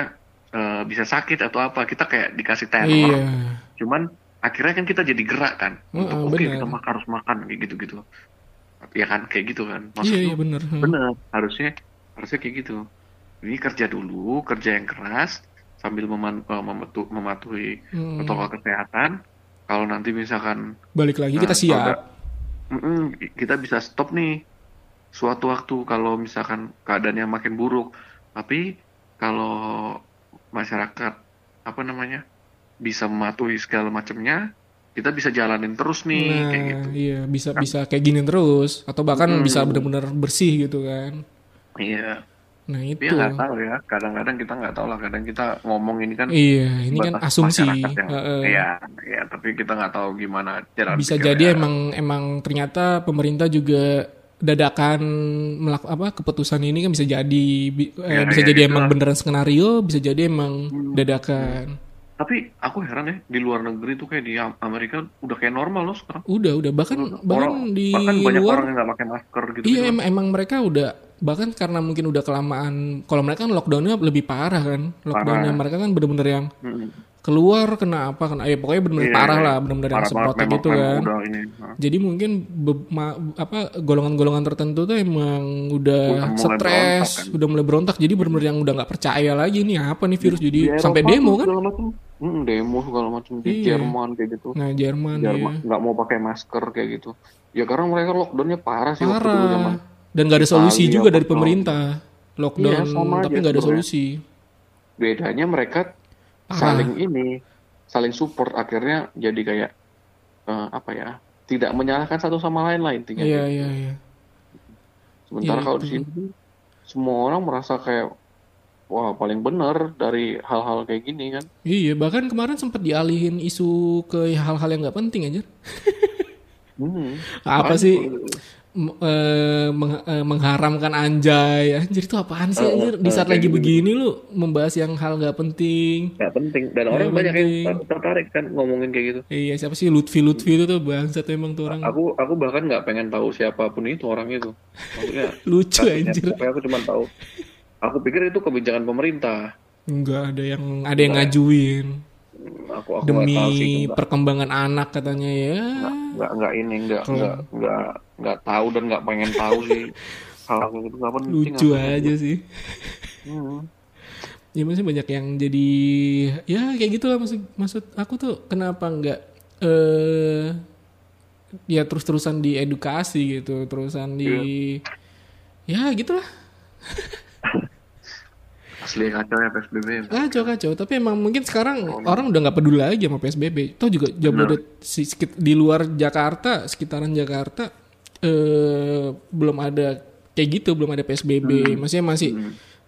eh, bisa sakit atau apa kita kayak dikasih teror Iya, cuman akhirnya kan kita jadi gerak kan Heeh, untuk oke benar. kita mak- harus makan kayak gitu gitu ya kan kayak gitu kan iya, maksud iya lu bener. Hmm. bener harusnya harusnya kayak gitu ini kerja dulu kerja yang keras sambil meman- eh, memetu- mematuhi Hmm. protokol kesehatan kalau nanti misalkan Balik lagi kita Nah, siap. kalau Mm-mm, kita bisa stop nih suatu waktu kalau misalkan keadaannya makin buruk tapi kalau masyarakat apa namanya bisa mematuhi segala macamnya kita bisa jalanin terus nih Nah, kayak gitu iya bisa bisa kayak gini terus, atau bahkan Hmm. bisa benar-benar bersih gitu kan. iya Nah itu. dia nggak tahu ya kadang-kadang kita nggak tahu lah kadang kita ngomong ini kan Iya, ini kan asumsi. yang- Heeh. iya iya tapi kita nggak taau gimana jalan Bisa jadi emang emang ternyata pemerintah juga dadakan melakukan apa keputusan ini kan bisa jadi eh, Ya, bisa ya, jadi gitu emang lah. beneran skenario, bisa jadi emang dadakan. Tapi aku heran ya di luar negeri tuh kayak di Am- Amerika udah kayak normal loh sekarang. Udah, udah. Bahkan bahkan orang di bahkan banyak luar orang yang nggak pakai masker gitu Iya emang, emang mereka udah bahkan karena mungkin udah kelamaan kalau mereka kan lockdownnya lebih parah kan. Lockdownnya mereka kan bener-bener yang keluar kena apa kena ya pokoknya bener-bener Iya, parah iya. lah bener-bener yang parah memang, gitu kan. udah ini nah. jadi mungkin be- ma- apa golongan-golongan tertentu tuh emang udah Udah stres kan. udah mulai berontak. Jadi bener-bener yang udah nggak percaya lagi nih apa nih virus? Jadi Di sampai demo kan Hmm, demo segala macam di Iya. Jerman kayak gitu. Nah Jerman Jerman ya nggak mau pakai masker kayak gitu. Ya karena mereka lockdownnya parah sih waktu dulu zaman parah dan nggak ada solusi Italia, juga dari pemerintah. Lockdown Iya, sama tapi aja nggak ada solusi. Bedanya mereka Parah. saling ini saling support akhirnya jadi kayak eh, apa ya tidak menyalahkan satu sama lain lah intinya. Iya iya iya. Sementara Iya, kalau di sini semua orang merasa kayak wah paling benar dari hal-hal kayak gini kan Iya, bahkan kemarin sempat dialihin isu ke hal-hal yang nggak penting aja. [laughs] Hmm. Apa sih eh, meng- eh, mengharamkan anjay? Anjir itu apaan sih anjir? Di saat lagi begini lu membahas yang hal nggak penting. nggak penting dan orang banyak yang tertarik kan ngomongin kayak gitu Iya, siapa sih Lutfi Lutfi itu tuh bangsat emang tuh orang aku aku bahkan nggak pengen tahu siapa pun itu orang itu maksudnya [laughs] lucu anjir. aku cuma tahu aku pikir itu kebijakan pemerintah Enggak ada yang ada yang ngajuin aku aku tahu sih demi nggak perkembangan anak katanya ya. nggak nggak ini nggak Kalau- nggak nggak nggak tahu dan nggak pengen tahu sih [laughs] hal hal gitu nggak penting Lucu aja sih. Hmm. Ya maksudnya banyak yang jadi ya kayak gitu lah maksud maksud aku tuh kenapa nggak eh ya terus-terusan diedukasi gitu, terusan di ya gitulah. [laughs] asli kacau ya PSBB Kacau kacau, tapi emang mungkin sekarang orang udah nggak peduli lagi sama PSBB. Toh juga Jabodet si, di luar Jakarta, sekitaran Jakarta eh belum ada kayak gitu, belum ada PSBB. Maksudnya masih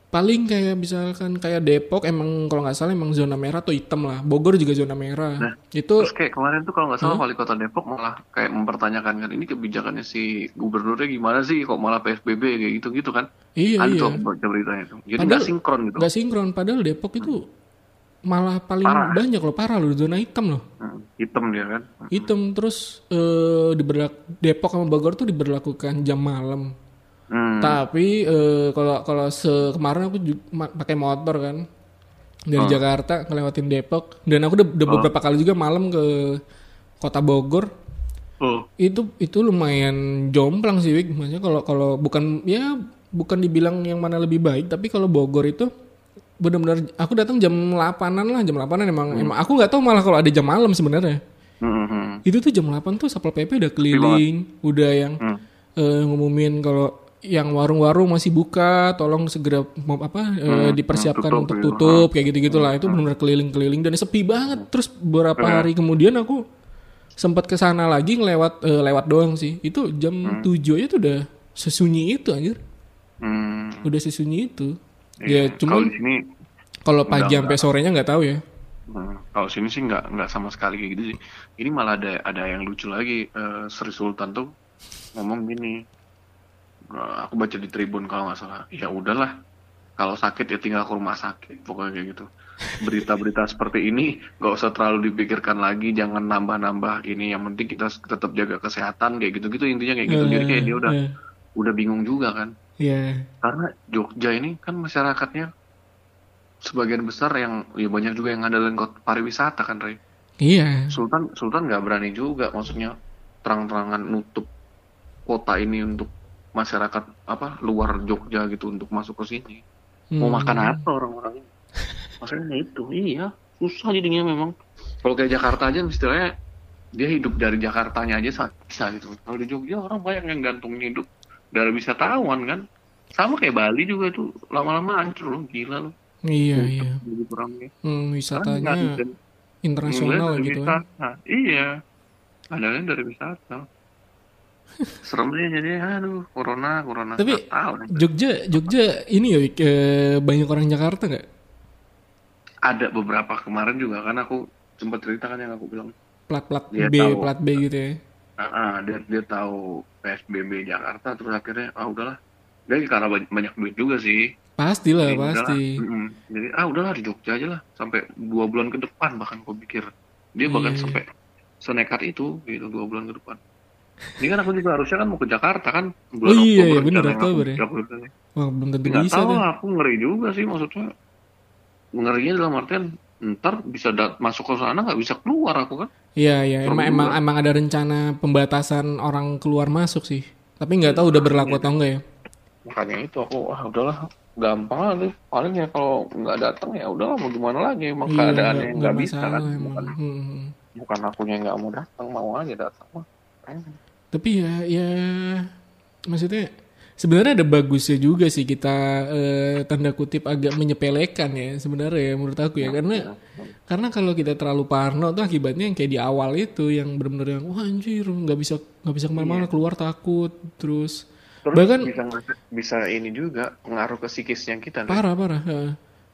paling kayak misalkan kayak Depok emang kalau nggak salah emang zona merah atau hitam lah. Bogor juga zona merah. Itu Terus kayak kemarin tuh kalau nggak salah wali kota Depok malah kayak mempertanyakan kan ini kebijakannya si gubernurnya gimana sih kok malah PSBB kayak gitu gitu kan? iya Ada iya. tuh baca beritanya tuh. Jadi nggak sinkron gitu. Nggak sinkron padahal Depok itu malah paling Parah. banyak loh parah loh zona hitam loh. Hmm, hitam dia kan. Hitam terus eh diberlak Depok sama Bogor tuh diberlakukan jam malam. Hmm. Tapi eh, kalau kalau se kemarin aku pakai motor kan dari Oh. Jakarta ngelewatin Depok dan aku udah, udah beberapa kali juga malam ke kota Bogor. Oh. Itu itu lumayan jomplang sih, Wik. Maksudnya kalau kalau bukan ya bukan dibilang yang mana lebih baik, tapi kalau Bogor itu benar-benar aku datang jam 8-an lah, jam 8-an emang emang aku nggak tahu malah kalau ada jam malam sebenarnya. Hmm. Itu tuh jam 8 tuh Satpol PP udah keliling, udah yang Hmm. eh, ngumumin kalau yang warung-warung masih buka, tolong segera apa eh, dipersiapkan tutup untuk gitu. tutup kayak gitu-gitulah. Itu benar-benar keliling-keliling dan sepi banget. Terus beberapa hari kemudian aku sempat ke sana lagi ngelewat eh, lewat doang sih. Itu jam 7 aja tuh udah sesunyi itu anjir. Hmm. Udah sesunyi itu. Iya. Ya cuman Kalau di sini kalau pagi sampai sorenya nggak tahu ya. Hmm, kalau sini sih nggak nggak sama sekali kayak gitu sih. Ini malah ada ada yang lucu lagi. Eh, Sri Sultan tuh ngomong gini. Eh, aku baca di Tribun kalau nggak salah. Ya udahlah. Kalau sakit ya tinggal ke rumah sakit. Pokoknya kayak gitu. Berita-berita [laughs] seperti ini nggak usah terlalu dipikirkan lagi. Jangan nambah-nambah ini. Yang penting kita tetap jaga kesehatan kayak gitu-gitu intinya kayak gitu. Jadi kayak dia udah Eh, udah bingung juga kan. Ya. Karena Jogja ini kan masyarakatnya sebagian besar yang ya banyak juga yang ngandelin kota pariwisata kan, Ray. Iya. Sultan Sultan nggak berani juga maksudnya terang-terangan nutup kota ini untuk masyarakat apa luar Jogja gitu untuk masuk ke sini. Mau Hmm. makan apa orang-orang ini? [laughs] Maksudnya itu, iya susah jadinya memang. Kalau kayak Jakarta aja istilahnya dia hidup dari Jakartanya aja sa- bisa gitu. Kalau di Jogja orang banyak yang gantungin hidup dari wisatawan kan. Sama kayak Bali juga tuh lama-lama hancur loh, gila loh. Iya, iya. Jadi kurangnya. Hmm, wisatanya internasional gitu kan. Iya. Adanya dari wisata. Serem deh jadi aduh corona corona Tapi tahu. Jogja, Jogja ini ya banyak orang Jakarta nggak? ada beberapa kemarin juga kan aku sempat cerita kan yang aku bilang Plat-plat Dia B, tahu. plat B gitu ya. ah, ah, dia dia tahu PSBB Jakarta terus akhirnya ah udahlah dia karena banyak, banyak duit juga sih Pastilah, Jadi udahlah. pasti. Mm-mm. jadi ah udahlah di Jogja aja lah sampai dua bulan ke depan bahkan aku pikir dia bahkan Iya. sampai senekat itu gitu dua bulan ke depan ini kan aku juga harusnya kan mau ke Jakarta kan bulan Oh iya, Oktober iya, bener, rencananya Oktober aku- ya. aku rencananya. Wah, belum tentu nggak bisa tahu aku ngeri juga sih maksudnya ngerinya dalam artian ntar bisa dat- masuk ke sana nggak bisa keluar aku kan Iya, iya. Emang, emang, emang ada rencana pembatasan orang keluar masuk sih. Tapi nggak tahu udah berlaku atau enggak ya. makanya itu aku wah udahlah gampang lah tuh paling ya kalau nggak datang ya udahlah mau gimana lagi emang Iya, keadaannya nggak- bisa kan emang. bukan, Hmm. bukan akunya nggak mau datang mau aja datang mah Tapi ya, ya maksudnya sebenarnya ada bagusnya juga sih kita eh, tanda kutip agak menyepelekan ya sebenarnya ya menurut aku ya karena karena kalau kita terlalu parno tuh akibatnya yang kayak di awal itu yang benar-benar yang wah anjir nggak bisa nggak bisa ke mana-mana keluar takut terus, terus bahkan bisa bisa ini juga pengaruh ke psikisnya kita nih. parah parah ya.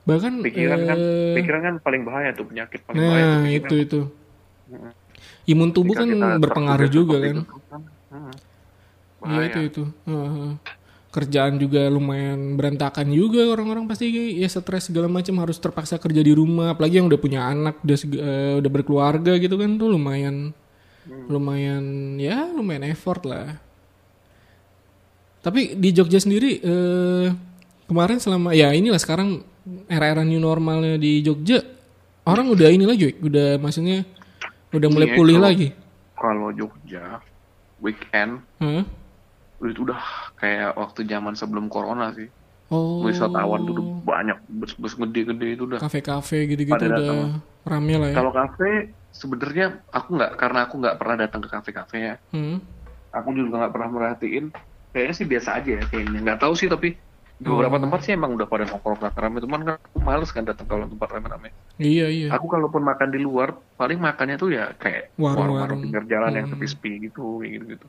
bahkan pikiran kan eh, pikiran kan paling bahaya tuh penyakit paling bahaya tuh nah pikiran. itu itu imun tubuh kan berpengaruh juga itu kan? Hmm, Iya bahaya. itu itu. Heeh. kerjaan juga lumayan berantakan juga orang-orang pasti ya stres segala macam harus terpaksa kerja di rumah apalagi yang udah punya anak udah eh, udah berkeluarga gitu kan tuh lumayan lumayan ya lumayan effort lah. Tapi di Jogja sendiri eh, kemarin selama ya inilah sekarang era-era new normalnya di Jogja orang udah ini lagi udah maksudnya udah mulai Iya, pulih kalau- lagi kalau Jogja weekend Hah? itu udah kayak waktu zaman sebelum corona sih oh wisatawan tuh udah banyak bus-bus gede-gede itu udah kafe-kafe gitu-gitu udah datang. rame lah ya. kalau kafe sebenarnya aku nggak karena aku nggak pernah datang ke kafe-kafe ya Hmm. aku juga nggak pernah merhatiin kayaknya sih biasa aja ya kayaknya nggak tahu sih tapi di beberapa tempat sih emang udah pada nongkrong rame teman kan aku males kan datang kalau tempat rame-rame. Iya iya. aku kalaupun makan di luar paling makannya tuh ya kayak Warung-warung. pinggir jalan yang Hmm. sepi-sepi gitu kayak gitu gitu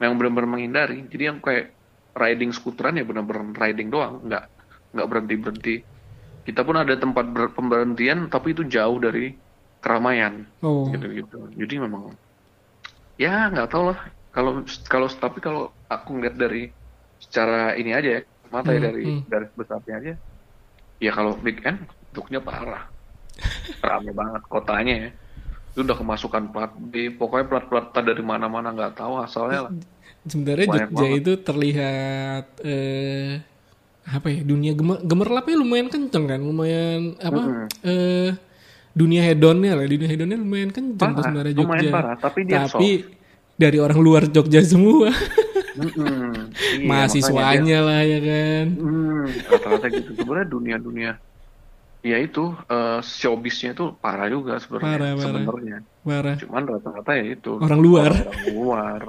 memang benar-benar menghindari. Jadi yang kayak riding skuteran ya benar-benar riding doang. Nggak nggak berhenti berhenti kita pun ada tempat ber- pemberhentian tapi itu jauh dari keramaian. Oh. gitu gitu jadi memang ya nggak tahu lah. Kalau kalau tapi kalau aku ngeliat dari secara ini aja ya mata ya Hmm, dari hmm. dari besarnya aja ya kalau weekend bentuknya parah rame banget kotanya ya itu udah kemasukan plat di pokoknya plat-plat dari mana-mana nggak tahu asalnya lah Sebenarnya Jogja banget. itu terlihat eh apa ya dunia gemer gemerlapnya lumayan kenceng kan lumayan apa Mm-mm. eh dunia hedonnya lah dunia hedonnya lumayan kenceng tuh Parah, sebenarnya lumayan Jogja parah, tapi dia tapi dari orang luar Jogja semua. Mm-mm. Iya, Mahasiswanya lah ya kan. Hmm, rata-rata gitu. Sebenarnya dunia-dunia ya itu eh, showbiznya itu parah juga sebenarnya sebenarnya. Cuman rata-rata ya itu Orang luar. Orang luar,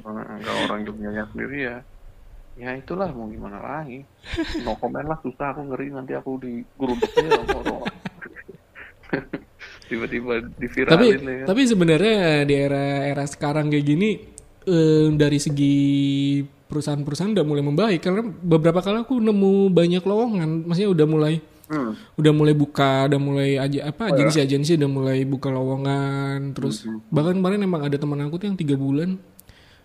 enggak orang Jogjanya sendiri ya. Ya itulah mau gimana lagi. No comment lah susah aku ngeri nanti aku di geruduknya orang. [laughs] Tiba-tiba Tapi diviralin ya. tapi sebenarnya di era era sekarang kayak gini eh, dari segi perusahaan-perusahaan udah mulai membaik karena beberapa kali aku nemu banyak lowongan, maksudnya udah mulai Hmm. udah mulai buka, udah mulai aja apa Oh, ya? agensi-agensi udah mulai buka lowongan, terus Hmm. bahkan kemarin emang ada teman aku tuh yang tiga bulan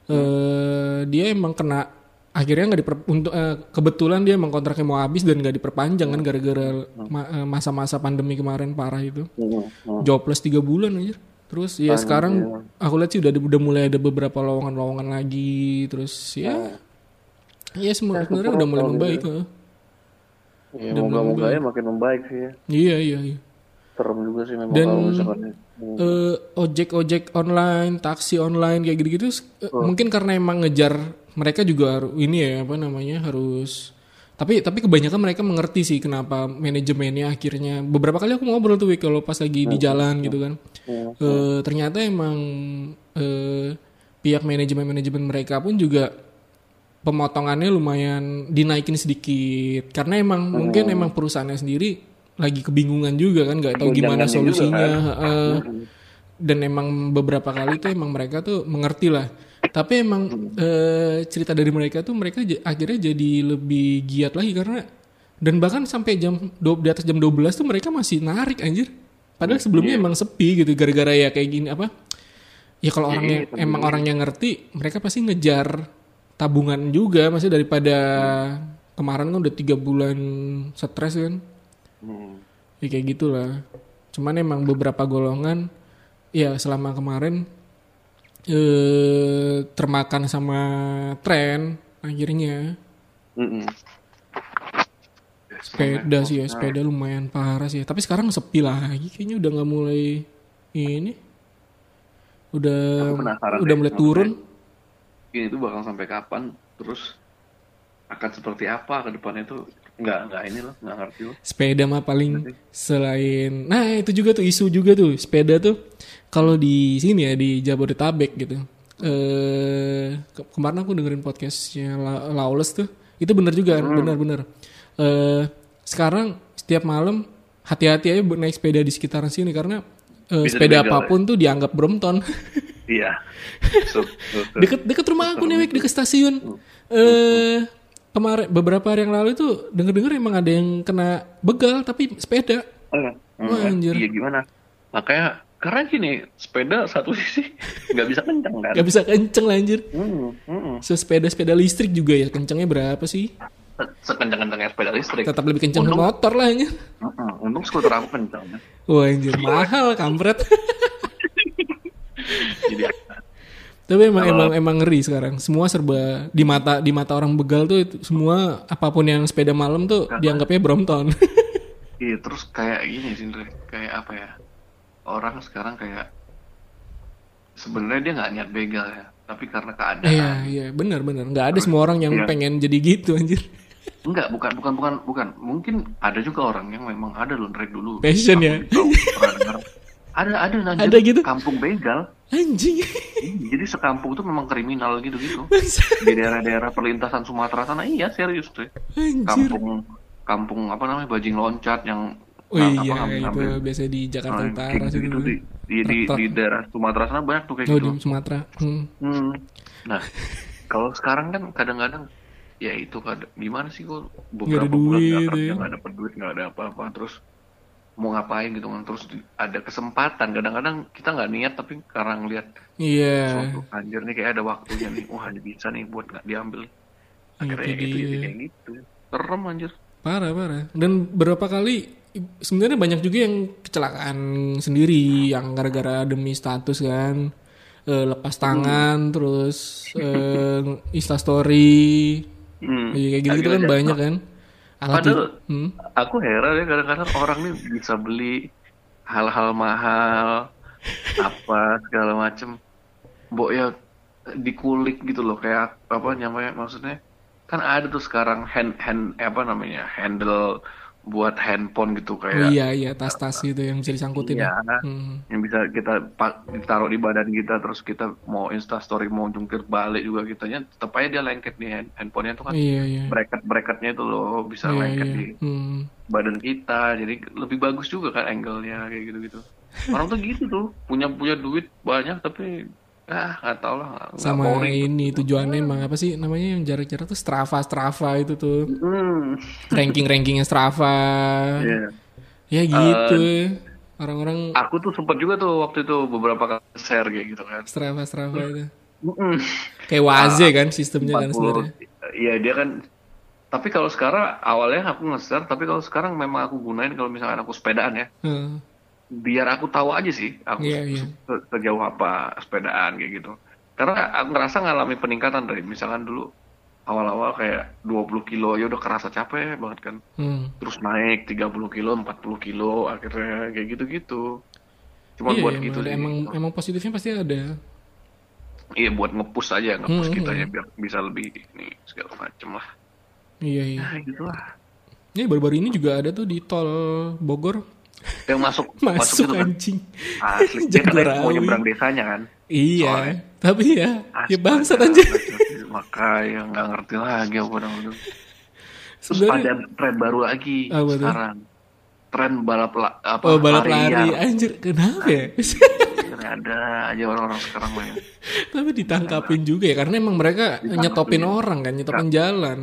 eh dia emang kena akhirnya nggak diper untuk eh, kebetulan dia emang kontraknya mau habis dan nggak diperpanjang kan gara-gara ma- eh, masa-masa pandemi kemarin parah itu Hmm. Hmm. jobless tiga bulan aja terus ya sekarang aku lihat sih udah udah mulai ada beberapa lowongan-lowongan lagi. Terus ya ya semua sebenarnya udah mulai membaik heeh. Ya, moga-moga ya makin membaik sih ya. iya iya iya. Serem juga sih memang Dan- kalau misalkan Hmm. Eh, ojek ojek online taksi online kayak gitu-gitu eh, mungkin karena emang ngejar mereka juga ini ya apa namanya harus tapi tapi kebanyakan mereka mengerti sih kenapa manajemennya akhirnya beberapa kali aku ngobrol tuh Wik, kalau pas lagi di jalan gitu kan Hmm. Eh, ternyata emang eh, pihak manajemen manajemen mereka pun juga pemotongannya lumayan dinaikin sedikit karena emang mungkin emang perusahaannya sendiri lagi kebingungan juga kan nggak tahu gimana Gonjangannya juga solusinya kan. heeh. dan emang beberapa kali tuh emang mereka tuh mengerti lah tapi emang eh, cerita dari mereka tuh mereka akhirnya jadi lebih giat lagi karena dan bahkan sampai jam do- di atas jam 12 tuh mereka masih narik anjir. Padahal sebelumnya emang sepi gitu gara-gara ya kayak gini apa ya kalau orangnya emang orangnya ngerti mereka pasti ngejar tabungan juga. Masih daripada kemarin kan udah tiga bulan stres kan. Hmm. ya kayak gitulah. Cuman emang beberapa golongan ya selama kemarin eh termakan sama tren akhirnya Mm-mm. sepeda sih ya sepeda lumayan parah sih tapi sekarang sepi lagi kayaknya udah nggak mulai ini udah udah mulai turun Ini tuh bakal sampai kapan? Terus akan seperti apa ke depannya tuh? Nggak, nggak ini loh, nggak ngerti loh. sepeda mah paling selain nah itu juga tuh isu juga tuh sepeda tuh kalau di sini ya di Jabodetabek gitu. Eh ke- kemarin aku dengerin podcastnya La- Lawless tuh. Itu bener juga bener-bener eh sekarang setiap malam hati-hati aja buat naik sepeda di sekitaran sini karena eh, sepeda dibegal, apa pun tuh dianggap Brompton. Iya. Deket deket rumah aku nih deket stasiun. Eh kemarin beberapa hari yang lalu itu denger-denger emang ada yang kena begal tapi sepeda. Eh, Wah, eh, anjir. Iya gimana? Makanya karena gini sepeda satu [laughs] sisi nggak bisa kencang kan? Gak bisa kenceng lah anjir. Hmm, hmm. So, sepeda-sepeda listrik juga ya kencengnya berapa sih? Se- Sekencang-kencangnya sepeda listrik. Tetap lebih kenceng ke motor lah anjir. Hmm, Untung skuter aku kencang. ya. Wah anjir mahal kampret. Jadi Tapi emang emang emang ngeri sekarang. Semua serba di mata di mata orang begal tuh itu, semua apa pun yang sepeda malam tuh dianggapnya Brompton. Iya terus kayak gini sih kayak apa ya orang sekarang kayak sebenarnya dia nggak niat begal ya tapi karena keadaan Iya iya benar benar. Nggak ada semua orang yang Iya. pengen jadi gitu anjir. enggak bukan bukan bukan bukan mungkin ada juga orang yang memang ada loh Ndre dulu Passion ya. Ada ada anjir, Ada gitu? kampung begal Anjing. jadi sekampung tuh memang kriminal gitu gitu di daerah-daerah perlintasan Sumatera sana iya serius tuh Anjir. kampung kampung apa namanya bajing loncat yang Oh nah, iya apa, itu ngambil- biasa di Jakarta Nah, Utara sih gitu, di, di, di, di daerah Sumatera sana banyak tuh kayak Oh gitu. di Sumatera. Hmm. Hmm. Nah, [laughs] kalau sekarang kan kadang-kadang ya itu kadang gimana sih kok beberapa ada bulan duit, nggak kerja ya. nggak dapet duit nggak ada apa-apa terus mau ngapain gitu kan terus ada kesempatan kadang-kadang kita nggak niat tapi karena ngeliat Iya. suatu anjir nih kayak ada waktunya nih wah ini bisa nih buat nggak diambil akhirnya Itu itu jadi dia. kayak gitu serem anjir Parah parah. Dan beberapa kali sebenarnya banyak juga yang kecelakaan sendiri yang gara-gara demi status kan Eh, lepas tangan terus eh, insta story hmm. Ya, kayak gitu, gitu kan banyak kan. Alat Padahal hmm. aku heran ya kadang-kadang orang nih bisa beli hal-hal mahal apa segala macem mbok ya dikulik gitu loh kayak apa namanya maksudnya kan ada tuh sekarang hand hand apa namanya handle buat handphone gitu Oh kayak iya iya tas-tas gitu yang bisa disangkutin. Iya. ya. Hmm. yang bisa kita taruh di badan kita terus kita mau instastory mau jungkir balik juga kitanya tetap aja dia lengket di hand- handphonenya tuh kan Iya iya. bracket bracketnya itu loh bisa Iya lengket iya. di Hmm. badan kita jadi lebih bagus juga kan angle-nya kayak gitu-gitu orang tuh gitu tuh punya punya duit banyak tapi ah nggak tau lah nggak Sama boring ini tujuannya emang apa sih namanya yang jarak-jarak tuh Strava Strava itu tuh hmm ranking-rankingnya Strava. iya Ya gitu. Orang-orang aku tuh sempat juga tuh waktu itu beberapa kali share kayak gitu kan Strava Strava itu. Mm-mm. Kayak Waze kan sistemnya kan 40. sebenarnya. Iya dia kan. Tapi kalau sekarang awalnya aku nge-share, tapi kalau sekarang memang aku gunain kalau misalkan aku sepedaan ya, Heeh. Biar aku tahu aja sih aku Iya, iya. se- sejauh apa sepedaan kayak gitu. Karena aku ngerasa ngalami peningkatan dari misalkan dulu awal-awal kayak 20 kilo ya udah kerasa capek banget kan. Hmm. Terus naik 30 kilo, 40 kilo akhirnya kayak gitu-gitu. Cuma Iya, buat emang, gitu ada- sih. emang emang positifnya pasti ada. Iya buat nge-push aja, nge-push Hmm, kita hmm. ya biar bisa lebih ini segala macem lah. Iya iya. Nah gitu lah. Ya baru-baru ini juga ada tuh di tol Bogor Yang [laughs] masuk masuk itu kan. anjing. Asli. Dia katanya mau nyebrang desanya kan. Iya. Soalnya. Tapi ya, ya Astaga, bangsat anjing. Makanya nggak ngerti lagi apa namanya. Terus Sebenarnya ada tren baru lagi tuh? sekarang. Tren balap la, apa oh balap lari lari liar. anjir kenapa ya? [laughs] ada aja orang-orang sekarang main. Tapi ditangkapin juga ya karena emang mereka nyetopin orang kan, nyetopin jalan.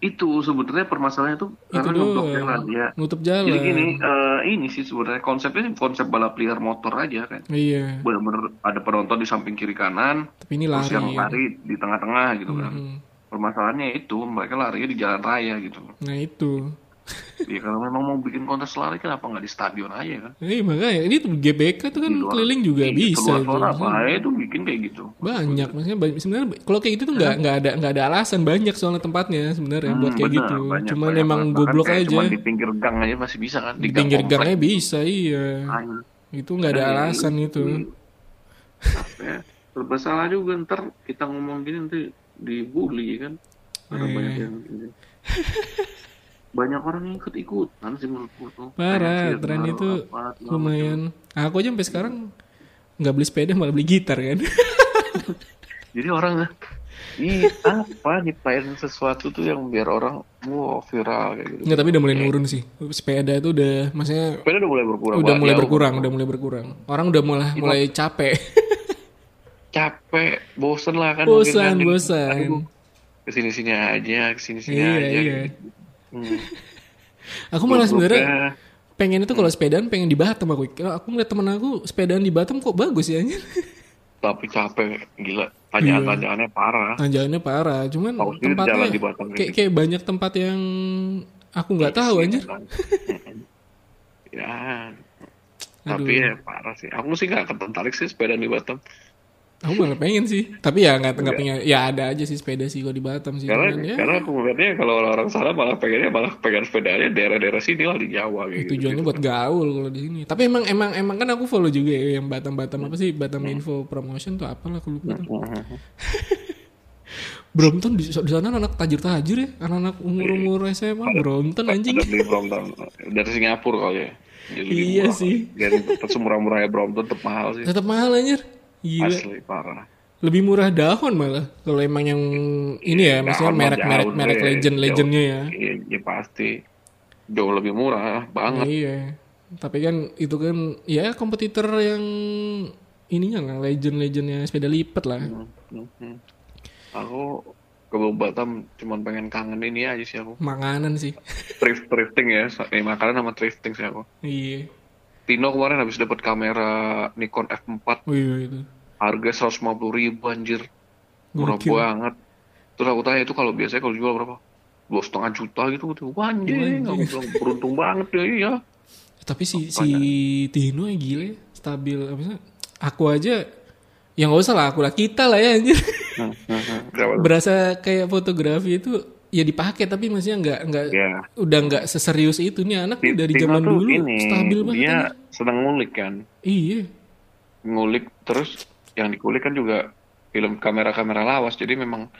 Itu sebetulnya permasalahannya tuh Itu karena doang. jalan ya. Nutup jalan. Jadi gini, eh, ini sih sebenarnya konsepnya konsep balap liar motor aja kan. Iya. Bener-bener ada penonton di samping kiri kanan, Tapi ini terus lari. yang ya. lari di tengah-tengah gitu kan. Hmm. Permasalahannya itu mereka larinya di jalan raya gitu. Nah itu. Ya kalau memang mau bikin kontes lari kenapa nggak di stadion aja kan? Eh makanya ini tuh GBK tuh kan Di luar- keliling juga Iya, bisa keluar itu. keluar apa aja tuh bikin kayak gitu. Banyak maksudnya banyak, sebenarnya kalau kayak gitu tuh nggak nggak ada nggak ada alasan banyak soalnya tempatnya sebenarnya buat Hmm, kayak bener, gitu. banyak, Cuman banyak emang. Bahkan goblok aja. Cuman di pinggir gang aja masih bisa kan? Di pinggir komplek. gangnya bisa iya. Ayo. Itu nggak ada alasan itu. Ya, serba salah juga ntar kita ngomong gini nanti dibully kan? Ada Iya. banyak yang. [laughs] banyak orang yang ikut ikutan sih menurutku tuh. Parah, tren itu apa, lumayan. Aku aja sampai sekarang nggak beli sepeda malah beli gitar kan. [laughs] Jadi orang Ih, apa nyiptain sesuatu tuh yang biar orang wow viral kayak gitu. Nggak tapi udah mulai nurun sih. Sepeda itu udah maksudnya Sepeda udah mulai berkurang. udah mulai ya, berkurang, udah mulai berkurang. Orang udah mulai mulai capek. [laughs] Capek, bosen lah kan. bosan, bosan. Ke sini sini aja, ke sini sini Iya, aja. iya. gitu. Hmm. [laughs] Aku malah sebenarnya pengen itu kalau sepedaan pengen di Batam aku. Aku ngeliat temen aku sepedaan di Batam kok bagus ya anjir. [laughs] tapi capek, gila. Iya. Tanjakan-tanjakannya parah. Tanjakannya parah, cuman sendiri tempatnya di Batam kayak kayak banyak tempat yang aku nggak tahu anjir. [laughs] ya, Aduh. tapi ya parah sih. Aku sih gak tertarik sih sepeda di Batam. Aku malah pengen sih, tapi ya nggak nggak pengen. Ya ada aja sih sepeda sih kalau di Batam sih. Karena, Cuman ya karena aku melihatnya kalau orang sana malah pengennya malah pengen sepedanya daerah-daerah sini lah di Jawa kayak gitu. tujuannya buat gaul kalau di sini. Tapi emang emang emang kan aku follow juga ya yang Batam Batam apa sih Batam Info Promotion tuh apalah aku lupa tuh. [laughs] Brompton di, di sana anak tajir-tajir ya, anak-anak umur-umur SMA Brompton anjing. Ada di Brompton dari Singapura kali ya. Jadi Iya murah. sih. Dan semurah-murahnya Brompton tetap mahal sih. Tetap mahal anjir. Gila. Asli parah. Lebih murah dahon malah kalau emang yang ini ya, maksudnya Dahon mah merek-merek merek legend-legendnya ya. Iya, iya pasti. Jauh lebih murah banget. Iya. Tapi kan itu kan ya kompetitor yang ininya lah legend-legendnya sepeda lipat lah. Mhm. Aku ke Batam cuman pengen kangen ini aja sih aku. Makanan sih. [laughs] Thrift thrifting ya, eh, makanan sama thrifting sih aku. iya. Tino kemarin habis dapat kamera Nikon F4 Oh iya itu. Harga 150 ribu anjir murah Gokil. banget terus aku tanya itu kalau biasanya kalau jual berapa dua setengah juta gitu gitu wah bilang, beruntung banget ya iya Tapi si si Tino ya gila ya, stabil apa sih? Aku aja ya nggak usah lah aku lah kita lah ya anjir. Hmm, hmm, hmm. Berasa kayak fotografi itu ya dipakai tapi maksudnya nggak nggak ya udah nggak seserius itu nih anak nih dari Tino zaman dulu ini stabil banget. dia anjir. senang ngulik kan Iya. ngulik terus yang dikulik kan juga film kamera-kamera lawas jadi memang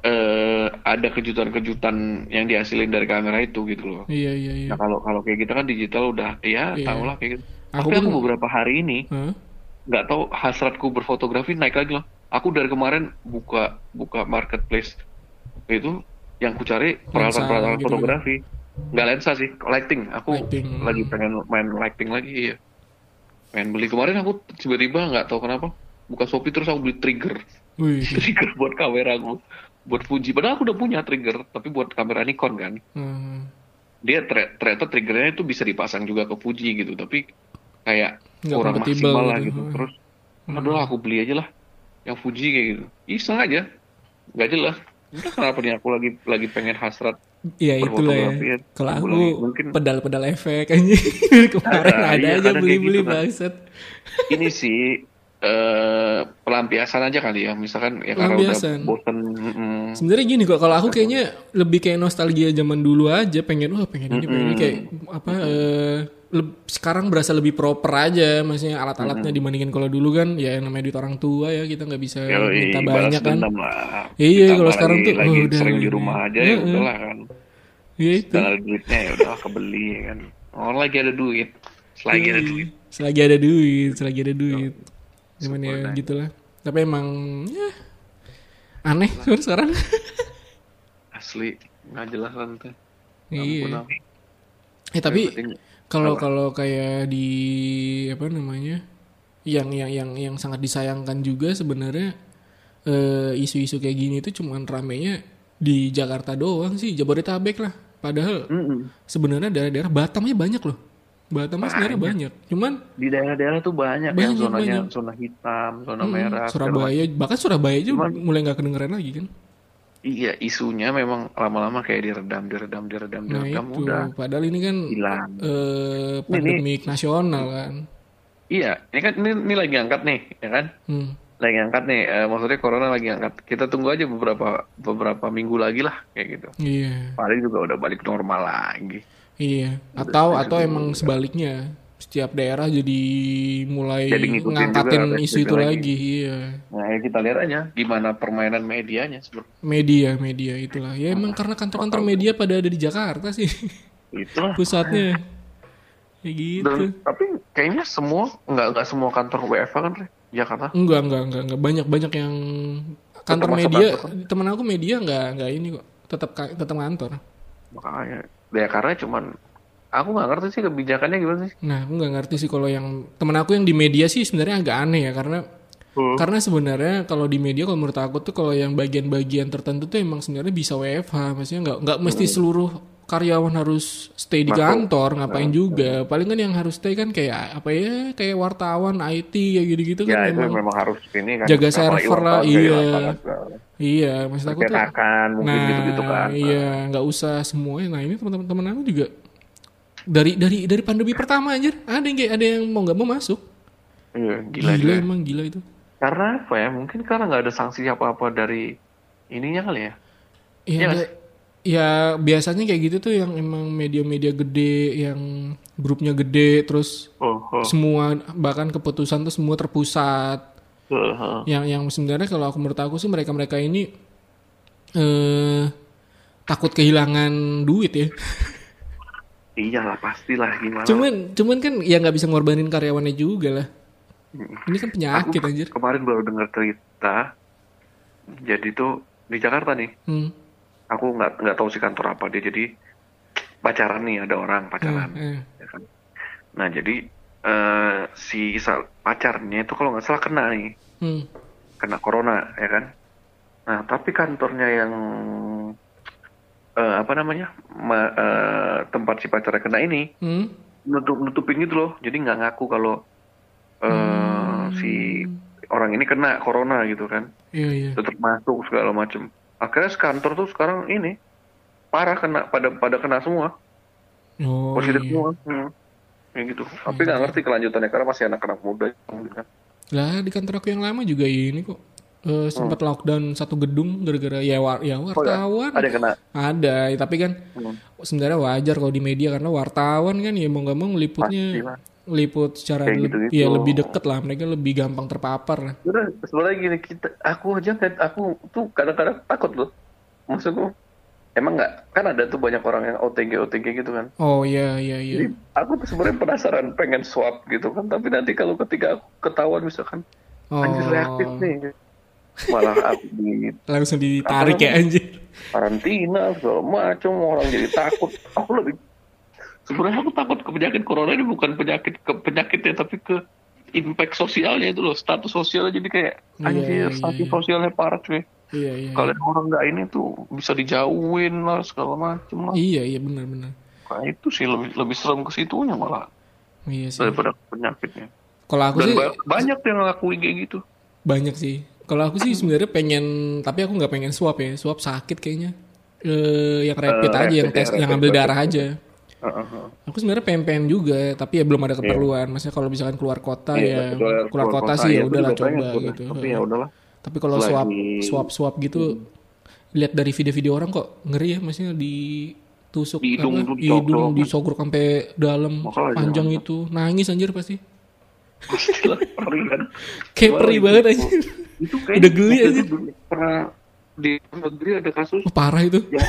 eh ada kejutan-kejutan yang dihasilin dari kamera itu gitu loh. Iya iya iya. Nah kalau kalau kayak gitu kan digital udah ya Iya. tau lah kayak gitu. Aku Tapi aku beberapa hari ini nggak tahu hasratku berfotografi naik lagi loh. Aku dari kemarin buka buka marketplace itu yang ku cari peralatan-peralatan gitu. fotografi. Nggak lensa sih, lighting. Aku Lighting. lagi pengen main lighting lagi iya. Pengen beli kemarin aku tiba-tiba nggak tahu kenapa buka Shopee terus aku beli trigger. Wih. [laughs] Trigger buat kamera aku. Buat Fuji. Padahal aku udah punya trigger, tapi buat kamera Nikon kan. Hmm. Dia ter- ternyata triggernya itu bisa dipasang juga ke Fuji gitu, tapi kayak Nggak kurang maksimal lah gitu. gitu. Hmm. Terus, aduh lah, aku beli aja lah yang Fuji kayak gitu. Iseng aja, nggak jelas. Udah kenapa nih aku lagi lagi pengen hasrat Iya itulah ya. Berfotografi ya. Kalau Aku mungkin- pedal-pedal efek aja [laughs] kemarin Ada, ada iya, aja beli-beli gitu kan. ini sih eh pelampiasan aja kali ya. Misalkan ya karena Pelampiasan. udah bosen mm, Sebenarnya gini kok kalau aku kayaknya lebih kayak nostalgia zaman dulu aja pengen wah pengen ini pengen ini. Kayak apa eh, leb- sekarang berasa lebih proper aja maksudnya alat-alatnya dibandingin kalau dulu kan ya yang namanya duit orang tua ya kita nggak bisa yoi, minta banyak kan. Iya, kalau sekarang tuh, lagi oh, udah sering di rumah aja ya Heeh. udahlah kan Iya itu. dan ada duitnya ya udah kebeli kan oh lagi ada duit selagi ada duit Selagi ada duit, selagi ada duit. Cuman ya gitulah. Tapi emang ya aneh sekarang. asli nggak jelas kan tuh iya. Eh tapi penting- kalau kalau kayak di apa namanya? Yang yang yang yang sangat disayangkan juga sebenarnya eh, isu-isu kayak gini itu cuman ramenya di Jakarta doang sih, Jabodetabek lah. Padahal Mm-mm. sebenarnya daerah-daerah Batam aja banyak loh. Batam aja sebenarnya banyak. Cuman di daerah-daerah tuh banyak, yang Banyak, zonanya banyak. zona hitam zona mm, merah Surabaya bahkan Surabaya aja Cuman- mulai nggak kedengeran lagi kan. Iya, isunya memang lama-lama kayak diredam, diredam, diredam, Nah diredam, itu, udah padahal ini kan hilang. eh, pandemik nasional kan. Iya, ini kan ini, ini lagi angkat nih, ya kan? Hmm. Lagi angkat nih, eh, maksudnya corona lagi angkat. Kita tunggu aja beberapa beberapa minggu lagi lah, kayak gitu. Iya, Paling juga udah balik normal lagi. iya. Atau atau emang sebaliknya, setiap daerah jadi mulai Jadi ngikutin ngangkatin juga isu itu PSBB lagi. Iya, Nah, ya kita lihat aja gimana permainan medianya sebenarnya. media, media itulah. Ya emang karena kantor-kantor media pada ada di Jakarta sih Itulah. [laughs] pusatnya. Ya gitu. Dan tapi kayaknya semua nggak nggak semua kantor WFH kan, Re? Jakarta. Enggak, enggak, enggak, enggak banyak banyak yang kantor masuk media. kantor. Temen aku media enggak enggak ini kok. Tetap tetap kantor. Makanya, ya karena cuman aku nggak ngerti sih kebijakannya gimana sih. Nah, aku nggak ngerti sih kalau yang temen aku yang di media sih sebenarnya agak aneh ya karena karena sebenarnya kalau di media kalau menurut aku tuh kalau yang bagian-bagian tertentu tuh emang sebenarnya bisa WFH, maksudnya nggak nggak mesti seluruh karyawan harus stay di Masuk. kantor, ngapain juga. Paling kan yang harus stay kan kayak apa ya, kayak wartawan, IT kayak gitu-gitu Ya kan itu emang. memang harus ini kan. Jaga server lah, iya. Iya, maksud aku tuh. Mungkin Nah, gitu-gitu kan. iya, nggak usah semuanya. Nah, ini teman-teman teman aku juga dari dari dari pandemi pertama anjir, ada yang ada yang mau nggak mau masuk. Iya, Gila, gila, gila. emang gila itu. Karena apa ya? Mungkin karena nggak ada sanksi apa-apa dari ininya kali ya. Iya, ada- ya biasanya kayak gitu tuh yang emang media-media gede, yang grupnya gede, terus Oh, oh. semua bahkan keputusan tuh semua terpusat. oh, oh. Yang yang sebenarnya kalau aku menurut aku sih mereka-mereka ini eh takut kehilangan duit ya. [laughs] Iyalah pastilah gimana. Cuman cuman kan ya nggak bisa ngorbanin karyawannya juga lah. Ini kan penyakit anjir. Kemarin baru dengar cerita. Jadi tuh di Jakarta nih. Hmm. Aku nggak nggak tahu sih kantor apa dia. Jadi pacaran nih ada orang pacaran. Eh, ya kan. Nah jadi eh, si pacarnya itu kalau nggak salah kena nih. hmm. kena corona ya kan nah tapi kantornya yang eh, apa namanya ma- eh, tempat si pacarnya kena ini Hmm. nutup nutupin gitu loh jadi nggak ngaku kalau eh, si orang ini kena corona gitu kan Iya iya. tetap masuk segala macem akhirnya kantor tuh sekarang ini parah kena pada pada kena semua Oh positif iya. semua hmm. kayak gitu tapi nggak ngerti kelanjutannya karena masih anak-anak muda kan. Lah di kantor aku yang lama juga ini kok. Eh, sempat lockdown satu gedung gara-gara ya, war, ya Oh, ya? wartawan ada kena ada tapi kan Hmm. sebenarnya wajar kalau di media karena wartawan kan ya mau nggak mau lah liput secara Kayak lebih, gitu-gitu. ya lebih deket lah. Mereka lebih gampang terpapar lah. Sebenarnya gini kita, aku aja kan aku tuh kadang-kadang takut loh. Maksudku emang nggak kan ada tuh banyak orang yang OTG OTG gitu kan. Oh iya iya iya. Jadi aku sebenarnya penasaran pengen swab gitu kan. Tapi nanti kalau ketika aku ketahuan misalkan Oh, anjir reaktif nih, malah aku di langsung ditarik ya anjir. karantina segala macam orang jadi takut. Aku lebih sebenarnya aku takut ke penyakit corona ini bukan penyakit ke penyakitnya tapi ke impact sosialnya itu loh status sosialnya jadi kayak Iya, anjir iya, status iya. sosialnya parah cuy. Iya iya. Kalau orang nggak ini tuh bisa dijauhin lah segala macem lah. Iya iya benar benar. Nah, itu sih lebih lebih serem ke situnya malah Iya sih. daripada penyakitnya. Kalau aku Dan sih ba- banyak yang ngelakuin kayak gitu. banyak sih. Kalau aku sih sebenarnya pengen, tapi aku nggak pengen swab ya. Swab sakit kayaknya. Eh, yang rapid Eh, aja, yang rapid ya, tes, yang ambil rapid. darah aja. Heeh, heeh. Aku sebenarnya pengen pengen juga, tapi ya belum ada keperluan. Maksudnya kalau misalkan keluar kota Iya, ya, kecuali keluar, kota, sih ya aku udahlah coba gitu. Tapi ya udahlah. Tapi kalau swab swab swab gitu, lihat dari video-video orang kok ngeri ya, maksudnya ditusuk Di hidung apa, tuh hidung disogrok sampai dalam Makanya, panjang itu, nangis anjir pasti. [laughs] Kan. Kayak perih banget anjir. Itu kayak Udah geli aja. Pernah di negeri ada kasus Oh, parah itu. yang,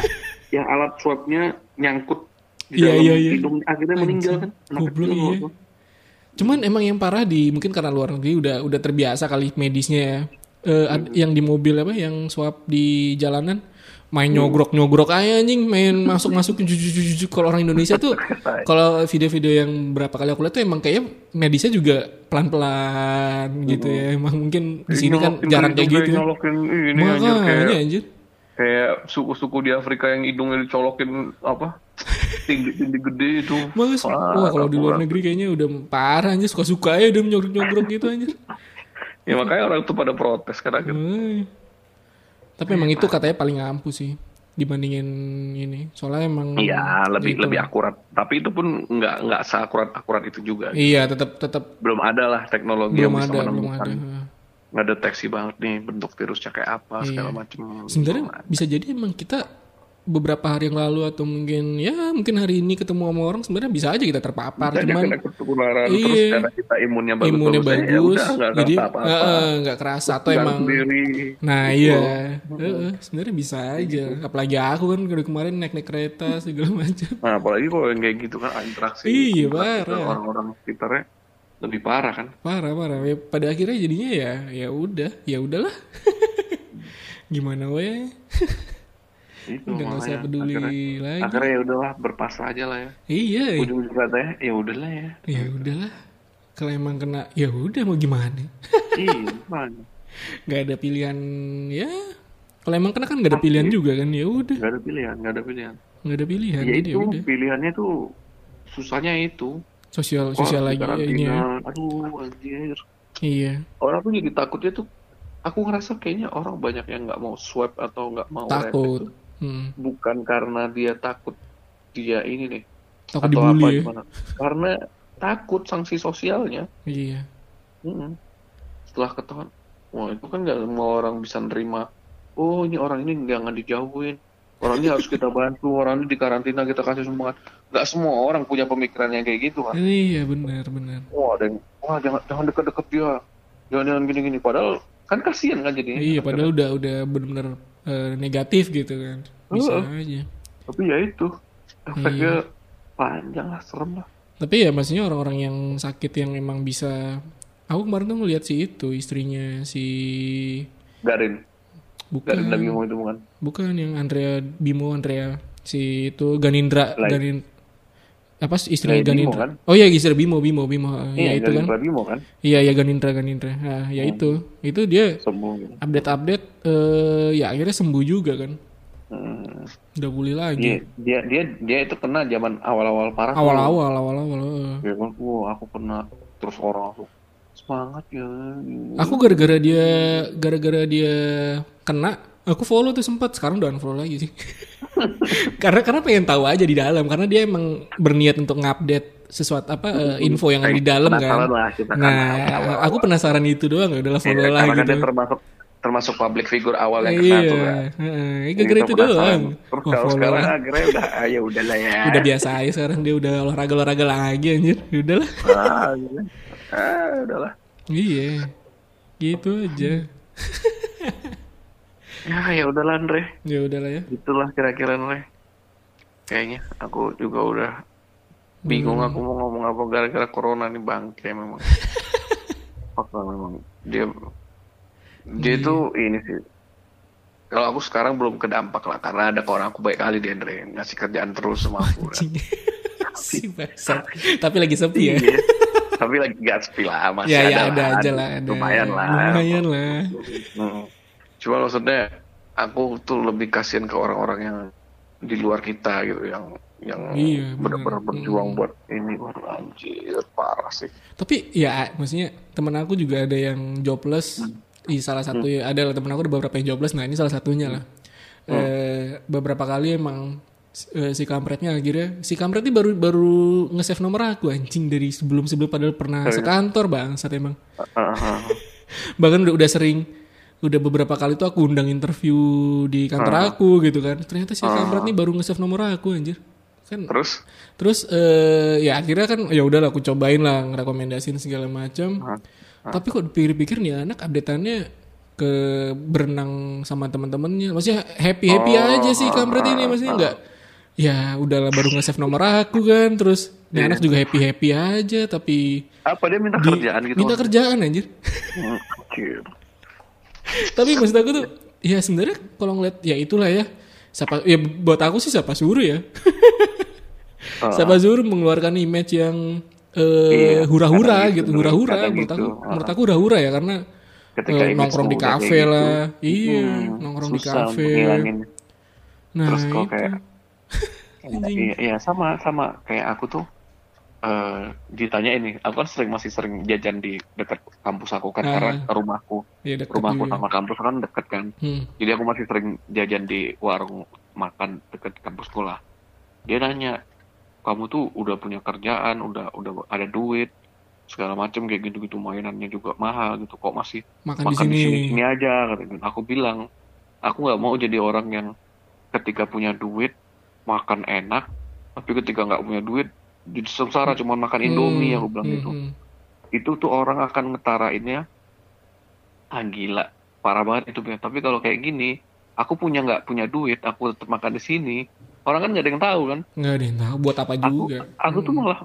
yang alat swabnya nyangkut di Iya, dalam iya, iya. hidung akhirnya meninggal kan. Goblok, iya. Cuman emang yang parah di mungkin karena luar negeri udah udah terbiasa kali medisnya ya. Eh, ad- yang di mobil apa yang swab di jalanan main nyogrok nyogrok aja anjing. Main masuk masuk cucu kalau orang Indonesia tuh [laughs] kalau video-video yang berapa kali aku lihat tuh emang kayak medisnya juga pelan-pelan gitu ya. Emang mungkin di sini kan jarang kayak gitu. makanya kayak anjir. kayak suku-suku di Afrika yang hidungnya dicolokin apa [laughs] tinggi-tinggi gede itu. Mas, wah kalau di luar negeri kayaknya udah parah anjir. Suka-suka ya udah nyogrok-nyogrok gitu anjir. Ya makanya orang tuh pada protes kan akhirnya. Tapi emang itu katanya paling ampuh sih dibandingin ini. Soalnya emang Iya, lebih gitu. lebih akurat. Tapi itu pun nggak nggak seakurat akurat itu juga. Iya, tetap tetap Belum ada lah teknologi belum yang bisa ada, belum ada. nggak deteksi banget nih bentuk virusnya kayak apa segala Iya. macam. Sebenarnya bisa jadi emang kita beberapa hari yang lalu atau mungkin ya mungkin hari ini ketemu sama orang sebenarnya bisa aja kita terpapar Bisa aja cuman ketularan Iya. terus karena kita imunnya bagus imunnya bagus, bagus, udah nggak jadi nggak kerasa atau emang sendiri. Nah iya, Heeh, sebenarnya bisa aja. Apalagi aku kan dari kemarin naik naik kereta [laughs] segala macam. Nah, apalagi kalau yang kayak gitu kan interaksi Iya, parah. orang-orang sekitarnya lebih parah kan. Parah parah. Ya, pada akhirnya jadinya ya ya udah, ya udahlah. [laughs] Gimana weh? [laughs] Itu Udah nggak usah makanya peduli akhirnya, lagi. akhirnya ya udahlah berpasrah aja lah ya. Iya, Ujung-ujung katanya ya udahlah ya. ya udahlah. Kalau emang kena, ya udah mau gimana? iya, mana? [laughs] Gak ada pilihan ya. Kalau emang kena kan gak ada pilihan juga kan? Ya udah, Gak ada pilihan, gak ada pilihan. gak ada pilihan. Ya ya itu udah. pilihannya tuh susahnya itu. Sosial sosial lagi ya ini ya. Aduh, anjir. Iya. Orang tuh jadi takutnya tuh. Aku ngerasa kayaknya orang banyak yang nggak mau swab atau nggak mau Takut. Hmm. bukan karena dia takut dia ini nih Takut atau dibully apa ya. gimana. Karena takut sanksi sosialnya. Iya. Mm-mm. Setelah ketahuan, wah itu kan nggak semua orang bisa nerima. Oh ini orang ini jangan dijauhin. Orang ini harus kita bantu. Orang ini dikarantina kita kasih semangat. Nggak semua orang punya pemikiran yang kayak gitu kan. Iya benar benar. Wah ada yang, wah jangan jangan deket-deket dia. Jangan jangan gini-gini. Padahal kan kasihan kan jadinya. Iya padahal udah udah benar-benar eh, negatif gitu kan. Bisa aja. Tapi ya itu efeknya Iya. panjang lah, serem lah. Tapi ya maksudnya orang-orang yang sakit yang emang bisa Aku kemarin tuh ngeliat si itu istrinya si Garin, bukan Garin mau itu bukan? bukan yang Andrea Bimo Andrea si itu Ganindra Lain. Ganin apa istrinya Bimo Ganindra? kan? Oh iya istri Bimo Bimo Bimo ya itu Garin kan? Bimo kan? Iya ya Ganindra Ganindra. Nah, ya itu itu dia Sembuh. gitu. update-update eh ya akhirnya sembuh juga kan. Hmm. Udah pulih Dia, lagi. dia dia dia itu kena zaman awal-awal parah. Awal-awal awal-awal. Ya kan, wah aku kena terus orang langsung semangat ya. Aku gara-gara dia gara-gara dia kena, aku follow tuh sempat sekarang udah unfollow lagi sih. [laughs] karena karena pengen tahu aja di dalam karena dia emang berniat untuk ngupdate sesuatu apa eh, info yang ada di dalam kan. lah kita kan. Nah, aku penasaran itu doang, udahlah follow Ya, lah kan gitu. termasuk termasuk public figure awal yang tuh kan. Iya, heeh. Jadi gara-gara kita itu doang. Terus kalau sekarang lah. akhirnya udah ah, ya udahlah ya. udah biasa aja sekarang dia udah olahraga olahraga lagi anjir udah lah Ah, gitu. ah, udahlah. iya gitu aja [laughs] Ya ya udahlah Andre. ya udah lah ya Itulah kira-kira Andre. Kayaknya aku juga udah bingung Hmm. aku mau ngomong apa gara-gara corona nih bangke memang. [laughs] Apa memang dia dia Iya. tuh ini sih. Kalau aku sekarang belum kedampak lah karena ada kawan aku baik kali di Andre ngasih kerjaan terus sama aku. [laughs] kan. si tapi lagi sepi ya Iya. Tapi lagi gak sepi lah masih ya ada, ya ada lah. aja lah ada Lumayan lah. lumayan lah Hmm. Cuma maksudnya aku tuh lebih kasihan ke orang-orang yang di luar kita gitu yang yang Iya, benar-benar benar. berjuang Hmm. buat ini anjir parah sih. tapi ya maksudnya temen aku juga ada yang jobless. Di salah satu ya ada lah temen aku ada beberapa yang jobless. Nah ini salah satunya lah. Eh, beberapa kali emang eh, si kampretnya akhirnya si kampret ini baru baru nge-save nomor aku anjing dari sebelum sebelum padahal pernah sekantor bang saat emang Ah, ah. [laughs] bahkan udah, udah sering udah beberapa kali tuh aku undang interview di kantor aku gitu kan. Ternyata si kampret ini baru nge-save nomor aku anjir. Kan Terus? Terus eh, ya akhirnya kan ya udahlah aku cobain lah ngerekomendasiin segala macam. Tapi kok dipikir-pikir nih anak updateannya ke berenang sama teman-temannya. Maksudnya happy happy aja sih kampret ini maksudnya nggak ya udahlah baru nge-save nomor aku kan. Terus nih anak juga happy happy aja tapi apa dia minta di- kerjaan gitu? minta kerjaan anjir. Hmm, anjir. Tapi maksud aku tuh ya sebenarnya kalau ngeliat ya itulah ya. Siapa ya buat aku sih siapa suruh ya. Ah. siapa suruh mengeluarkan image yang Iya, hura-hura kadang gitu gitu, hura-hura menurut gitu. aku Ah. menurut aku hura-hura ya karena Ketika image nongkrong di kafe gitu, lah. Iya hmm, nongkrong di kafe. nah Terus kok kayak. [laughs] Iya, iya sama sama. Kayak aku tuh eh ditanya ini, aku kan sering masih sering jajan di dekat kampus aku kan Ah. karena rumahku, ya deket rumahku juga sama kampus kan deket kan. hmm. Jadi aku masih sering jajan di warung makan dekat kampus sekolah. Dia nanya, kamu tuh udah punya kerjaan, udah udah ada duit, segala macam kayak gitu-gitu mainannya juga mahal gitu, kok masih makan, makan di sini sini aja. Aku bilang, aku nggak mau jadi orang yang ketika punya duit makan enak, tapi ketika nggak punya duit jadi sengsara cuma makan Indomie aku bilang Hmm, gitu. hmm. Itu tuh orang akan ngetarainnya, ah gila, parah banget itu. Tapi kalau kayak gini, aku punya nggak punya duit, aku tetap makan di sini. Orang kan nggak ada yang tahu kan. nggak ada yang tahu buat apa Aku, juga aku tuh Hmm. malah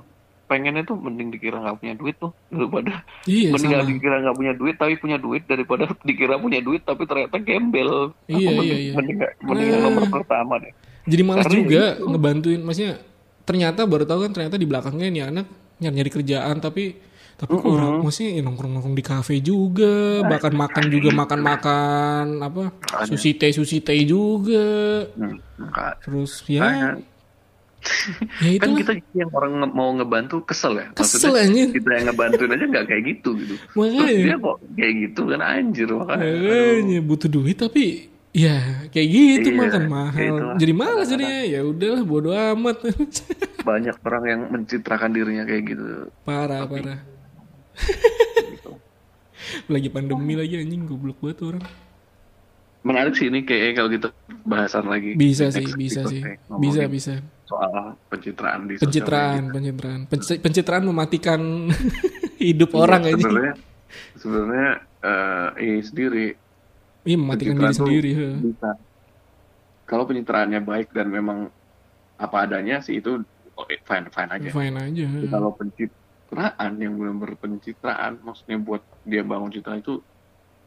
pengennya tuh mending dikira nggak punya duit tuh daripada iya [laughs] mending sama dikira nggak punya duit tapi punya duit daripada [laughs] dikira punya duit tapi ternyata gembel. Aku Iya, mending, iya, iya. mending, nggak- mending Nah. nomor pertama deh. jadi malas Karena juga itu. ngebantuin maksudnya ternyata baru tahu kan ternyata di belakangnya nih anak nyari nyari kerjaan tapi tapi kok orang maksudnya ya nongkrong nongkrong di kafe juga bahkan makan juga makan makan apa sushi teh sushi teh juga Hmm, terus ya Makanya, [laughs] ya kan itu kita yang orang nge- mau ngebantu kesel ya. kesel Maksudnya anjir kita yang ngebantuin aja nggak kayak gitu gitu. [laughs] Terus makanya dia kok kayak gitu kan anjir makanya. aduh. makanya butuh duit tapi ya kayak gitu Iya, makan. mahal. itulah. jadi malas jadinya. Ya udahlah bodo amat. Banyak orang yang mencitrakan dirinya kayak gitu. parah parah. gitu. [laughs] lagi pandemi lagi anjing goblok banget orang. Menarik sih ini kayak kalau gitu bahasan lagi. bisa Next sih bisa sih. bisa bisa. Soal pencitraan di pencitraan pencitraan. Penci- pencitraan mematikan [laughs] hidup orang Iya, aja Sebenarnya sebenarnya eh ini sendiri iya mematikan diri sendiri bisa. Kalau pencitraannya baik dan memang apa adanya sih itu oke, fine fine aja. fine aja kalau pencitraan yang benar-benar pencitraan maksudnya buat dia bangun citra itu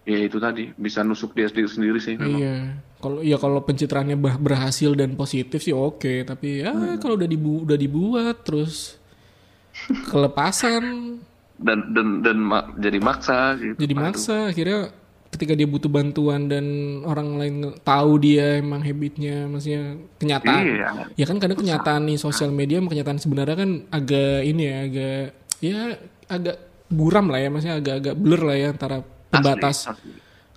ya itu tadi bisa nusuk dia sendiri sendiri sih memang. iya kalau ya kalau pencitraannya berhasil dan positif sih oke tapi ya Hmm. kalau udah dibu udah dibuat terus kelepasan Dan dan dan ma- jadi maksa gitu. jadi maksa akhirnya ketika dia butuh bantuan dan orang lain tahu dia emang habitnya maksudnya kenyataan. Iya. ya kan kadang kenyataan nih sosial media sama kenyataan sebenarnya kan agak ini ya agak ya agak buram lah ya maksudnya agak-agak blur lah ya antara pembatas Asli, asli.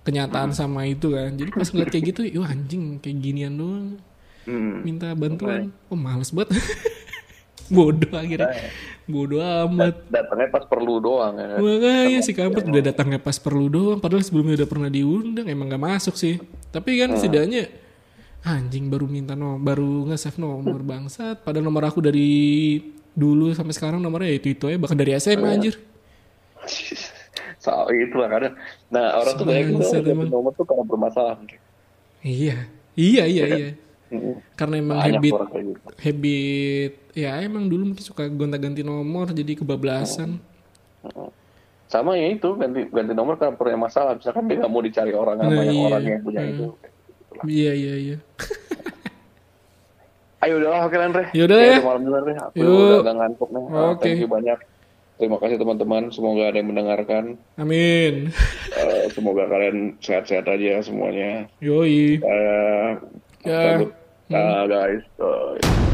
kenyataan sama itu kan. Jadi pas ngeliat kayak gitu yuk anjing kayak ginian doang. Hmm. minta bantuan. Oh males banget. [laughs] Bodoh akhirnya Bodoh amat. Datangnya pas perlu doang ya. Makanya si kampret udah datangnya pas perlu doang. Padahal sebelumnya udah pernah diundang. Emang gak masuk sih. Tapi kan setidaknya anjing baru minta nomor, baru nge-save nomor [laughs] bangsat. Padahal nomor aku dari dulu sampai sekarang nomornya ya itu itu aja. Bahkan dari SMA anjir. [laughs] So, itu lah kadang. Nah orang tuh banyak gitu nomor tuh karena bermasalah. Iya. Iya iya iya. Karena emang Banyak habit gitu. habit ya emang dulu mungkin suka gonta-ganti nomor jadi kebablasan. Sama ya itu ganti ganti nomor karena punya masalah. Misalkan dia nggak mau dicari orang sama Nah, yang iya. orang yang punya Hmm. itu. Iya iya iya. [laughs] Ayo udahlah oke Andre. Yaudah ya. udah malam bener nih. Aku udah ngantuk nih. Oke. Thank you banyak. Terima kasih teman-teman. Semoga ada yang mendengarkan. Amin. Eh, semoga kalian sehat-sehat aja semuanya. Yoi. Eh, Ya. cabut. Ah, guys. Eh,